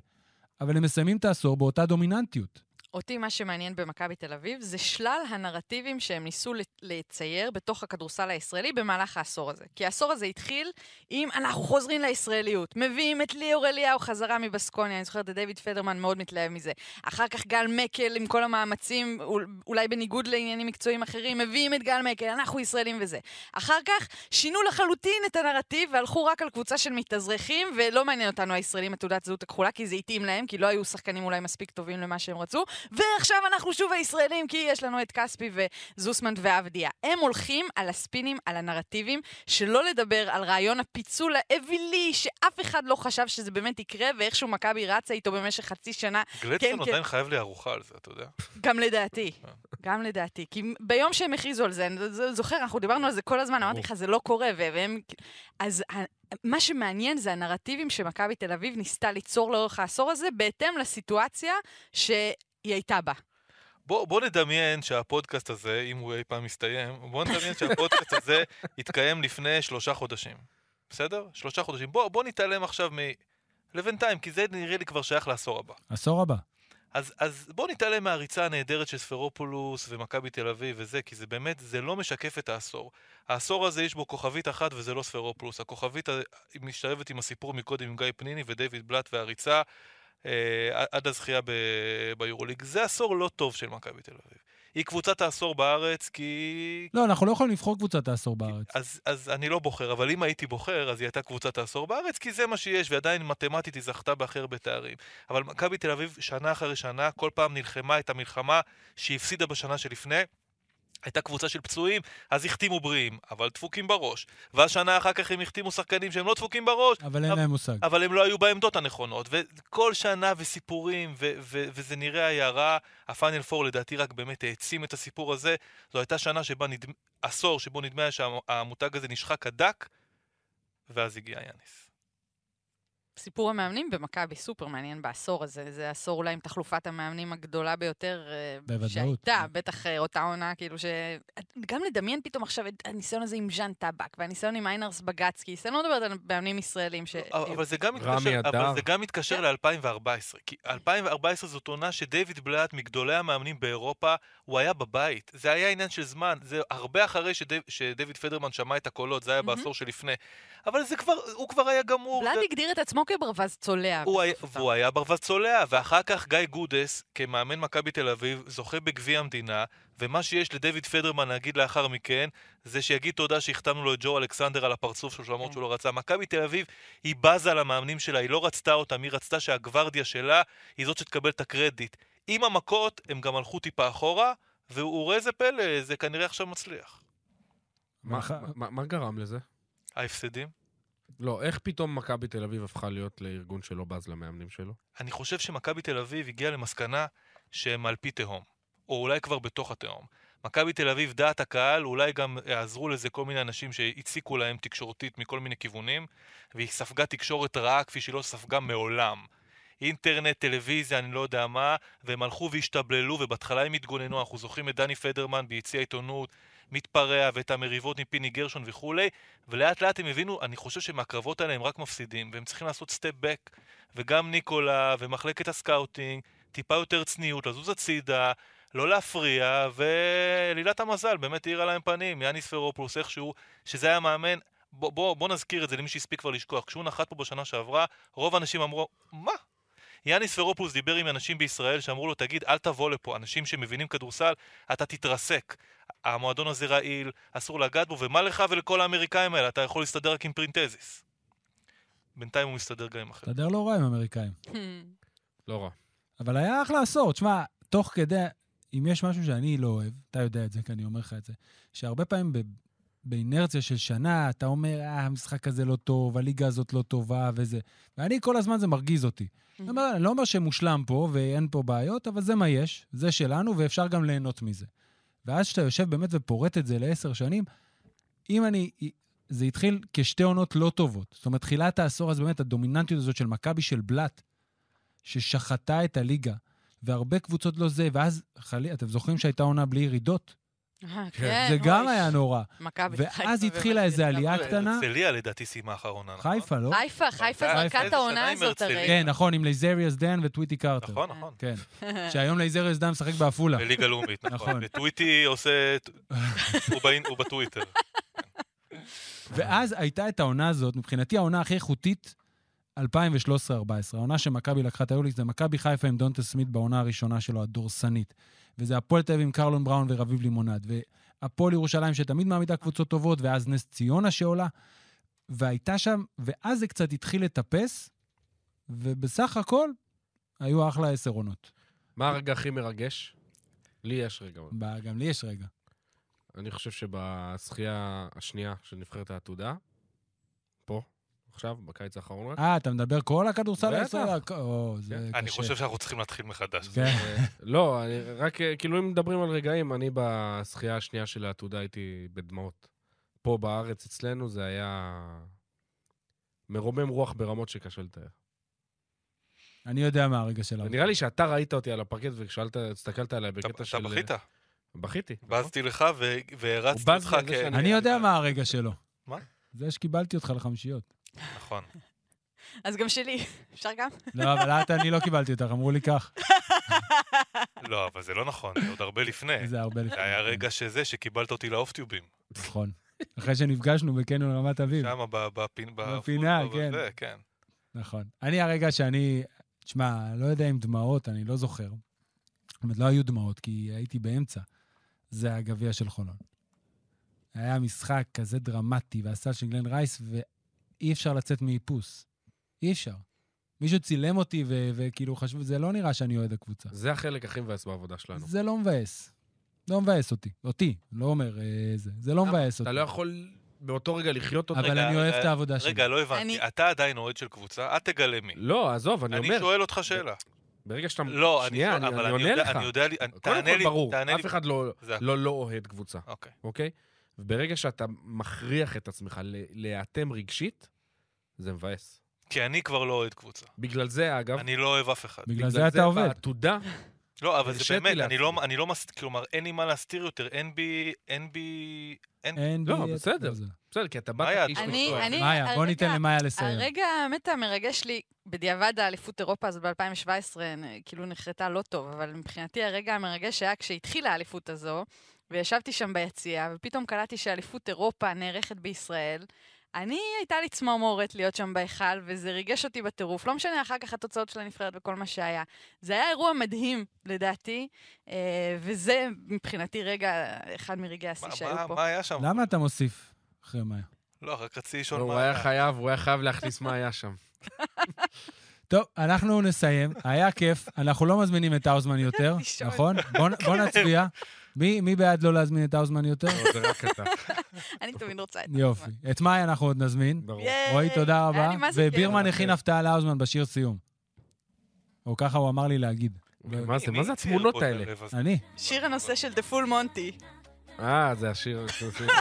Speaker 1: אבל הם מסיימים את העשור באותה דומיננטיות.
Speaker 5: אותי מה שמעניין במכבי תל אביב זה שלל הנרטיבים שהם ניסו לצייר בתוך הכדורסל הישראלי במהלך העשור הזה. כי העשור הזה התחיל עם אנחנו חוזרים לישראליות, מביאים את ליאור אליהו חזרה מבסקוניה, אני זוכרת את דיוויד פדרמן מאוד מתלהב מזה. אחר כך גל מקל עם כל המאמצים, אולי בניגוד לעניינים מקצועיים אחרים, מביאים את גל מקל, אנחנו ישראלים וזה. אחר כך שינו לחלוטין את הנרטיב והלכו רק על קבוצה של מתאזרחים, ולא מעניין אותנו הישראלים את תעודת זהות הכחולה, כי זה התאים להם, כי לא היו שחקנים אולי מספיק טובים למה שהם רצו, ועכשיו אנחנו שוב הישראלים, כי יש לנו את כספי וזוסמן ועבדיה. הם הולכים על הספינים, על הנרטיבים, שלא לדבר על רעיון הפיצול האווילי, שאף אחד לא חשב שזה באמת יקרה, ואיכשהו מכבי רצה איתו במשך חצי שנה.
Speaker 4: גלדסון כן, עדיין כן. חייב לי ארוחה על זה, אתה יודע.
Speaker 5: גם לדעתי, אה. גם לדעתי. כי ביום שהם הכריזו על זה, אני זוכר, אנחנו דיברנו על זה כל הזמן, אמרתי לך, זה לא קורה, והם... אז מה שמעניין זה הנרטיבים שמכבי תל אביב ניסתה ליצור לאורך העשור הזה, בהתאם לסיטואציה ש... היא הייתה בה.
Speaker 4: בוא, בוא נדמיין שהפודקאסט הזה, אם הוא אי פעם יסתיים, בוא נדמיין שהפודקאסט הזה יתקיים לפני שלושה חודשים. בסדר? שלושה חודשים. בוא, בוא נתעלם עכשיו מ... לבינתיים, כי זה נראה לי כבר שייך לעשור הבא.
Speaker 1: עשור הבא.
Speaker 4: אז, אז בוא נתעלם מהריצה הנהדרת של ספרופולוס ומכבי תל אביב וזה, כי זה באמת, זה לא משקף את העשור. העשור הזה יש בו כוכבית אחת וזה לא ספרופולוס. הכוכבית משתלבת עם הסיפור מקודם עם גיא פניני ודייוויד בלאט והריצה. אה, עד הזכייה ביורוליג. זה עשור לא טוב של מכבי תל אביב. היא קבוצת העשור בארץ כי...
Speaker 1: לא, אנחנו לא יכולים לבחור קבוצת העשור בארץ.
Speaker 4: אז, אז אני לא בוחר, אבל אם הייתי בוחר, אז היא הייתה קבוצת העשור בארץ, כי זה מה שיש, ועדיין מתמטית היא זכתה בהכי הרבה תארים. אבל מכבי תל אביב, שנה אחרי שנה, כל פעם נלחמה את המלחמה שהיא הפסידה בשנה שלפני. הייתה קבוצה של פצועים, אז החתימו בריאים, אבל דפוקים בראש. ואז שנה אחר כך הם החתימו שחקנים שהם לא דפוקים בראש.
Speaker 1: אבל אין להם מושג.
Speaker 4: אבל הם לא היו בעמדות הנכונות. וכל שנה וסיפורים, ו- ו- וזה נראה היה רע. הפיינל פור לדעתי רק באמת העצים את הסיפור הזה. זו הייתה שנה שבה נדמה, עשור שבו נדמה שהמותג הזה נשחק עדק, ואז הגיע יאניס.
Speaker 5: סיפור המאמנים במכבי סופר מעניין בעשור הזה. זה עשור אולי עם תחלופת המאמנים הגדולה ביותר אה,
Speaker 1: בוודאות.
Speaker 5: שהייתה, בטח אה, אותה עונה, כאילו ש... גם לדמיין פתאום עכשיו את הניסיון הזה עם ז'אן טבק, והניסיון עם איינרס בגצקי, אני לא מדברת על מאמנים ישראלים ש...
Speaker 4: אבל זה גם מתקשר, אבל זה גם מתקשר כן. ל-2014. כי 2014 זאת עונה שדייוויד בלאט, מגדולי המאמנים באירופה, הוא היה בבית. זה היה עניין של זמן. זה הרבה אחרי שדייוויד פדרמן שמע את הקולות, זה היה בעשור שלפני. אבל זה כבר, הוא כבר היה גמור.
Speaker 5: בלאד הגדיר את עצמו כברווז צולע.
Speaker 4: הוא היה, והוא היה ברווז צולע, ואחר כך גיא גודס, כמאמן מכבי תל אביב, זוכה בגביע המדינה, ומה שיש לדויד פדרמן להגיד לאחר מכן, זה שיגיד תודה שהחתמנו לו את ג'ו אלכסנדר על הפרצוף שלו, למרות כן. שהוא לא רצה. מכבי תל אביב, היא בזה למאמנים שלה, היא לא רצתה אותם, היא רצתה שהגוורדיה שלה היא זאת שתקבל את הקרדיט. עם המכות, הם גם הלכו טיפה אחורה, והוא ראה איזה פלא, זה כנראה עכשיו מצליח.
Speaker 3: מה, מה, מה גרם לזה?
Speaker 4: ההפסדים.
Speaker 3: לא, איך פתאום מכבי תל אביב הפכה להיות לארגון שלא בז למאמנים שלו?
Speaker 4: אני חושב שמכבי תל אביב הגיעה למסקנה שהם על פי תהום, או אולי כבר בתוך התהום. מכבי תל אביב, דעת הקהל, אולי גם יעזרו לזה כל מיני אנשים שהציקו להם תקשורתית מכל מיני כיוונים, והיא ספגה תקשורת רעה כפי שהיא לא ספגה מעולם. אינטרנט, טלוויזיה, אני לא יודע מה, והם הלכו והשתבללו, ובהתחלה הם התגוננו, אנחנו זוכרים את דני פדרמן ביציע העיתונות, מתפרע, ואת המריבות עם פיני גרשון וכולי, ולאט לאט הם הבינו, אני חושב שמהקרבות האלה הם רק מפסידים, והם צריכים לעשות step back, וגם ניקולה, ומחלקת ה scouting, טיפה יותר צניעות, לזוז הצידה, לא להפריע, ולילת המזל באמת האירה להם פנים, יאניס פרופלוס איכשהו, שזה היה מאמן, בוא, בוא, בוא נזכיר את זה למי שהספיק כבר לשכוח, כשהוא נחת פה בשנה שעברה, רוב האנשים אמרו, מה? יאניס פרופוס דיבר עם אנשים בישראל שאמרו לו, תגיד, אל תבוא לפה, אנשים שמבינים כדורסל, אתה תתרסק. המועדון הזה רעיל, אסור לגעת בו, ומה לך ולכל האמריקאים האלה? אתה יכול להסתדר רק עם פרינטזיס. בינתיים הוא מסתדר גם עם אחרים.
Speaker 1: מסתדר לא רע עם אמריקאים.
Speaker 3: לא רע.
Speaker 1: אבל היה אחלה עשור. תשמע, תוך כדי, אם יש משהו שאני לא אוהב, אתה יודע את זה, כי אני אומר לך את זה, שהרבה פעמים ב, באינרציה של שנה, אתה אומר, אה, המשחק הזה לא טוב, הליגה הזאת לא טובה וזה. ואני, כל הזמן זה מרגיז אותי. אני לא אומר שמושלם פה ואין פה בעיות, אבל זה מה יש, זה שלנו, ואפשר גם ליהנות מזה. ואז כשאתה יושב באמת ופורט את זה לעשר שנים, אם אני... זה התחיל כשתי עונות לא טובות. זאת אומרת, תחילת העשור הזה, באמת, הדומיננטיות הזאת של מכבי של בלאט, ששחטה את הליגה, והרבה קבוצות לא זה, ואז, חלי, אתם זוכרים שהייתה עונה בלי ירידות?
Speaker 5: אה, כן,
Speaker 1: זה גם היה נורא.
Speaker 5: מכבי חיפה
Speaker 1: ואז התחילה איזו. עלייה קטנה.
Speaker 4: הרצליה לדעתי סיימה האחרונה, נכון?
Speaker 1: חיפה, לא?
Speaker 5: חיפה, חיפה
Speaker 4: חיפה,
Speaker 5: זרקה את
Speaker 4: איזה
Speaker 5: העונה הזאת. הרי.
Speaker 1: כן, נכון, עם לייזריאס דן וטוויטי קרטר.
Speaker 4: נכון, נכון.
Speaker 1: כן. שהיום לייזריאס דן משחק בעפולה.
Speaker 4: בליגה לאומית, נכון.
Speaker 1: נכון.
Speaker 4: וטוויטי עושה... הוא בטוויטר.
Speaker 1: ואז הייתה את העונה הזאת, מבחינתי העונה הכי איכותית, 2013-2014. העונה שמכבי לקחה את היוליס, זה מכבי חיפה עם דונטה סמית בעונה הראשונה שלו, הדורסנית. וזה הפועל תל אביב עם קרלון בראון ורביב לימונד. והפועל ירושלים שתמיד מעמידה קבוצות טובות, ואז נס ציונה שעולה. והייתה שם, ואז זה קצת התחיל לטפס, ובסך הכל היו אחלה עשר עונות.
Speaker 3: מה הרגע הכי מרגש? לי יש רגע.
Speaker 1: גם לי יש רגע.
Speaker 3: אני חושב שבזכייה השנייה של נבחרת העתודה, פה, עכשיו, בקיץ האחרון רק,
Speaker 1: אה, אתה מדבר כל הכדורסל
Speaker 3: בטח.
Speaker 1: הישראלי? זה
Speaker 3: כן.
Speaker 4: אני חושב שאנחנו צריכים להתחיל מחדש.
Speaker 1: כן.
Speaker 3: לא, רק, אה, כאילו, אם מדברים על רגעים, אני בזכייה השנייה של העתודה הייתי בדמעות. פה בארץ אצלנו זה היה מרומם רוח ברמות שקשה לתאר.
Speaker 1: אני יודע מה הרגע של
Speaker 3: ונראה לי שאתה ראית אותי על הפרקט וכשאלת, הסתכלת עליי בקטע של...
Speaker 4: אתה בכית?
Speaker 3: בכיתי. נכון?
Speaker 4: בזתי לך ו- והרצתי אותך כ...
Speaker 1: אני יודע מה הרגע שלו.
Speaker 4: מה?
Speaker 1: זה שקיבלתי אותך לחמישיות.
Speaker 4: נכון.
Speaker 5: אז גם שלי. אפשר גם?
Speaker 1: לא, אבל את, אני לא קיבלתי אותך, אמרו לי כך.
Speaker 4: לא, אבל זה לא נכון, זה עוד הרבה לפני.
Speaker 1: זה הרבה לפני.
Speaker 4: זה היה רגע שזה, שקיבלת אותי לאוף-טיובים.
Speaker 1: נכון. אחרי שנפגשנו בקניון רמת אביב.
Speaker 4: שם.
Speaker 1: בפינה, כן.
Speaker 4: כן.
Speaker 1: נכון. אני הרגע שאני... תשמע, לא יודע אם דמעות, אני לא זוכר. זאת אומרת, לא היו דמעות, כי הייתי באמצע. זה הגביע של חולון. היה משחק כזה דרמטי, והסל של גלן רייס, ואי אפשר לצאת מאיפוס. אי אפשר. מישהו צילם אותי, ו- וכאילו חשבו, זה לא נראה שאני אוהד הקבוצה.
Speaker 3: זה החלק הכי מבאס בעבודה שלנו.
Speaker 1: זה לא מבאס. לא מבאס אותי. אותי, לא אומר אה, זה. זה לא מבאס אותי.
Speaker 3: אתה לא יכול באותו רגע לחיות אותה.
Speaker 1: אבל אני אוהב
Speaker 4: אה,
Speaker 1: את העבודה שלי.
Speaker 4: רגע, לא הבנתי.
Speaker 5: אני-
Speaker 4: אתה עדיין אוהד של קבוצה, אל תגלה מי.
Speaker 3: לא, עזוב, אני
Speaker 4: אני
Speaker 3: אומר,
Speaker 4: שואל אותך שאלה.
Speaker 3: ברגע שאתה...
Speaker 4: לא, אני
Speaker 3: שנייה, אני אני
Speaker 4: אני
Speaker 3: עונה
Speaker 4: יודע-
Speaker 3: לך.
Speaker 4: אני יודע... לי-
Speaker 3: קודם
Speaker 4: תענה
Speaker 3: כל,
Speaker 4: לי,
Speaker 3: ברור. אף אחד לא- לא לא אוהד קבוצה,
Speaker 4: אוקיי.
Speaker 3: אוקיי? וברגע שאתה מכריח את עצמך להיאטם רגשית, זה מבאס.
Speaker 4: כי אני כבר לא אוהד קבוצה.
Speaker 3: בגלל זה, אגב,
Speaker 4: אני לא אוהב אף אחד.
Speaker 1: בגלל זה אתה עובד.
Speaker 3: בעתודה,
Speaker 4: לא, אבל זה באמת,
Speaker 3: לעצמי.
Speaker 4: אני לא, אני לא מס... כלומר, אין לי מה להסתיר יותר, אין בי, אין בי, אין...
Speaker 1: אין
Speaker 3: לא,
Speaker 1: בי
Speaker 3: בסדר.
Speaker 1: זה.
Speaker 3: בסדר, כי אתה באת
Speaker 5: אני-
Speaker 3: מקצוע.
Speaker 5: אני-
Speaker 1: מאיה, בוא
Speaker 5: הרגע-
Speaker 1: ניתן למאיה לסיים.
Speaker 5: הרגע האמת המרגש לי, בדיעבד האליפות אירופה הזאת ב-2017, כאילו נחרטה לא טוב, אבל מבחינתי הרגע המרגש היה כשהתחילה האליפות הזו, וישבתי שם ביציע, ופתאום קלטתי שאליפות אירופה נערכת בישראל. אני, הייתה לי צמרמורת להיות שם בהיכל, וזה ריגש אותי בטירוף. לא משנה אחר כך התוצאות של הנבחרת וכל מה שהיה. זה היה אירוע מדהים, לדעתי, אה, וזה מבחינתי רגע, אחד מרגעי השיא
Speaker 4: מה,
Speaker 5: שהיו
Speaker 4: מה,
Speaker 5: פה.
Speaker 4: מה היה שם?
Speaker 1: למה אתה מוסיף אחרי מאיה?
Speaker 4: לא, רק רציתי לשאול
Speaker 3: הוא
Speaker 4: מה
Speaker 3: היה
Speaker 4: היה.
Speaker 3: חייב, הוא היה חייב להכניס מה היה שם.
Speaker 1: טוב, אנחנו נסיים. היה כיף. אנחנו לא מזמינים את האוזמן יותר. נכון? בוא בוא נצביע. מי מי בעד לא להזמין את האוזמן יותר?
Speaker 3: לא, זה רק אתה.
Speaker 5: אני תמיד רוצה את
Speaker 1: יופי. את מאיה אנחנו עוד נזמין.
Speaker 3: ברור.
Speaker 1: רועי, תודה רבה. ובירמן הכין הפתעה לאוזמן בשיר סיום. או ככה הוא אמר לי להגיד.
Speaker 3: מה זה,
Speaker 4: מי
Speaker 3: מה זה התמונות האלה?
Speaker 1: אני.
Speaker 5: שיר הנושא של The Full Monty.
Speaker 3: אה, זה השיר...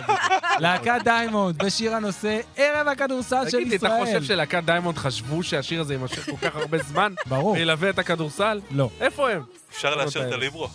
Speaker 1: להקת דיימונד בשיר הנושא ערב הכדורסל של
Speaker 3: תגיד לי, אתה חושב
Speaker 1: ישראל.
Speaker 3: שלהקת דיימונד חשבו שהשיר הזה יימשך כל כך הרבה זמן?
Speaker 1: ברור.
Speaker 3: וילווה את הכדורסל?
Speaker 1: לא.
Speaker 3: איפה הם?
Speaker 4: אפשר לאשר את. הליברו?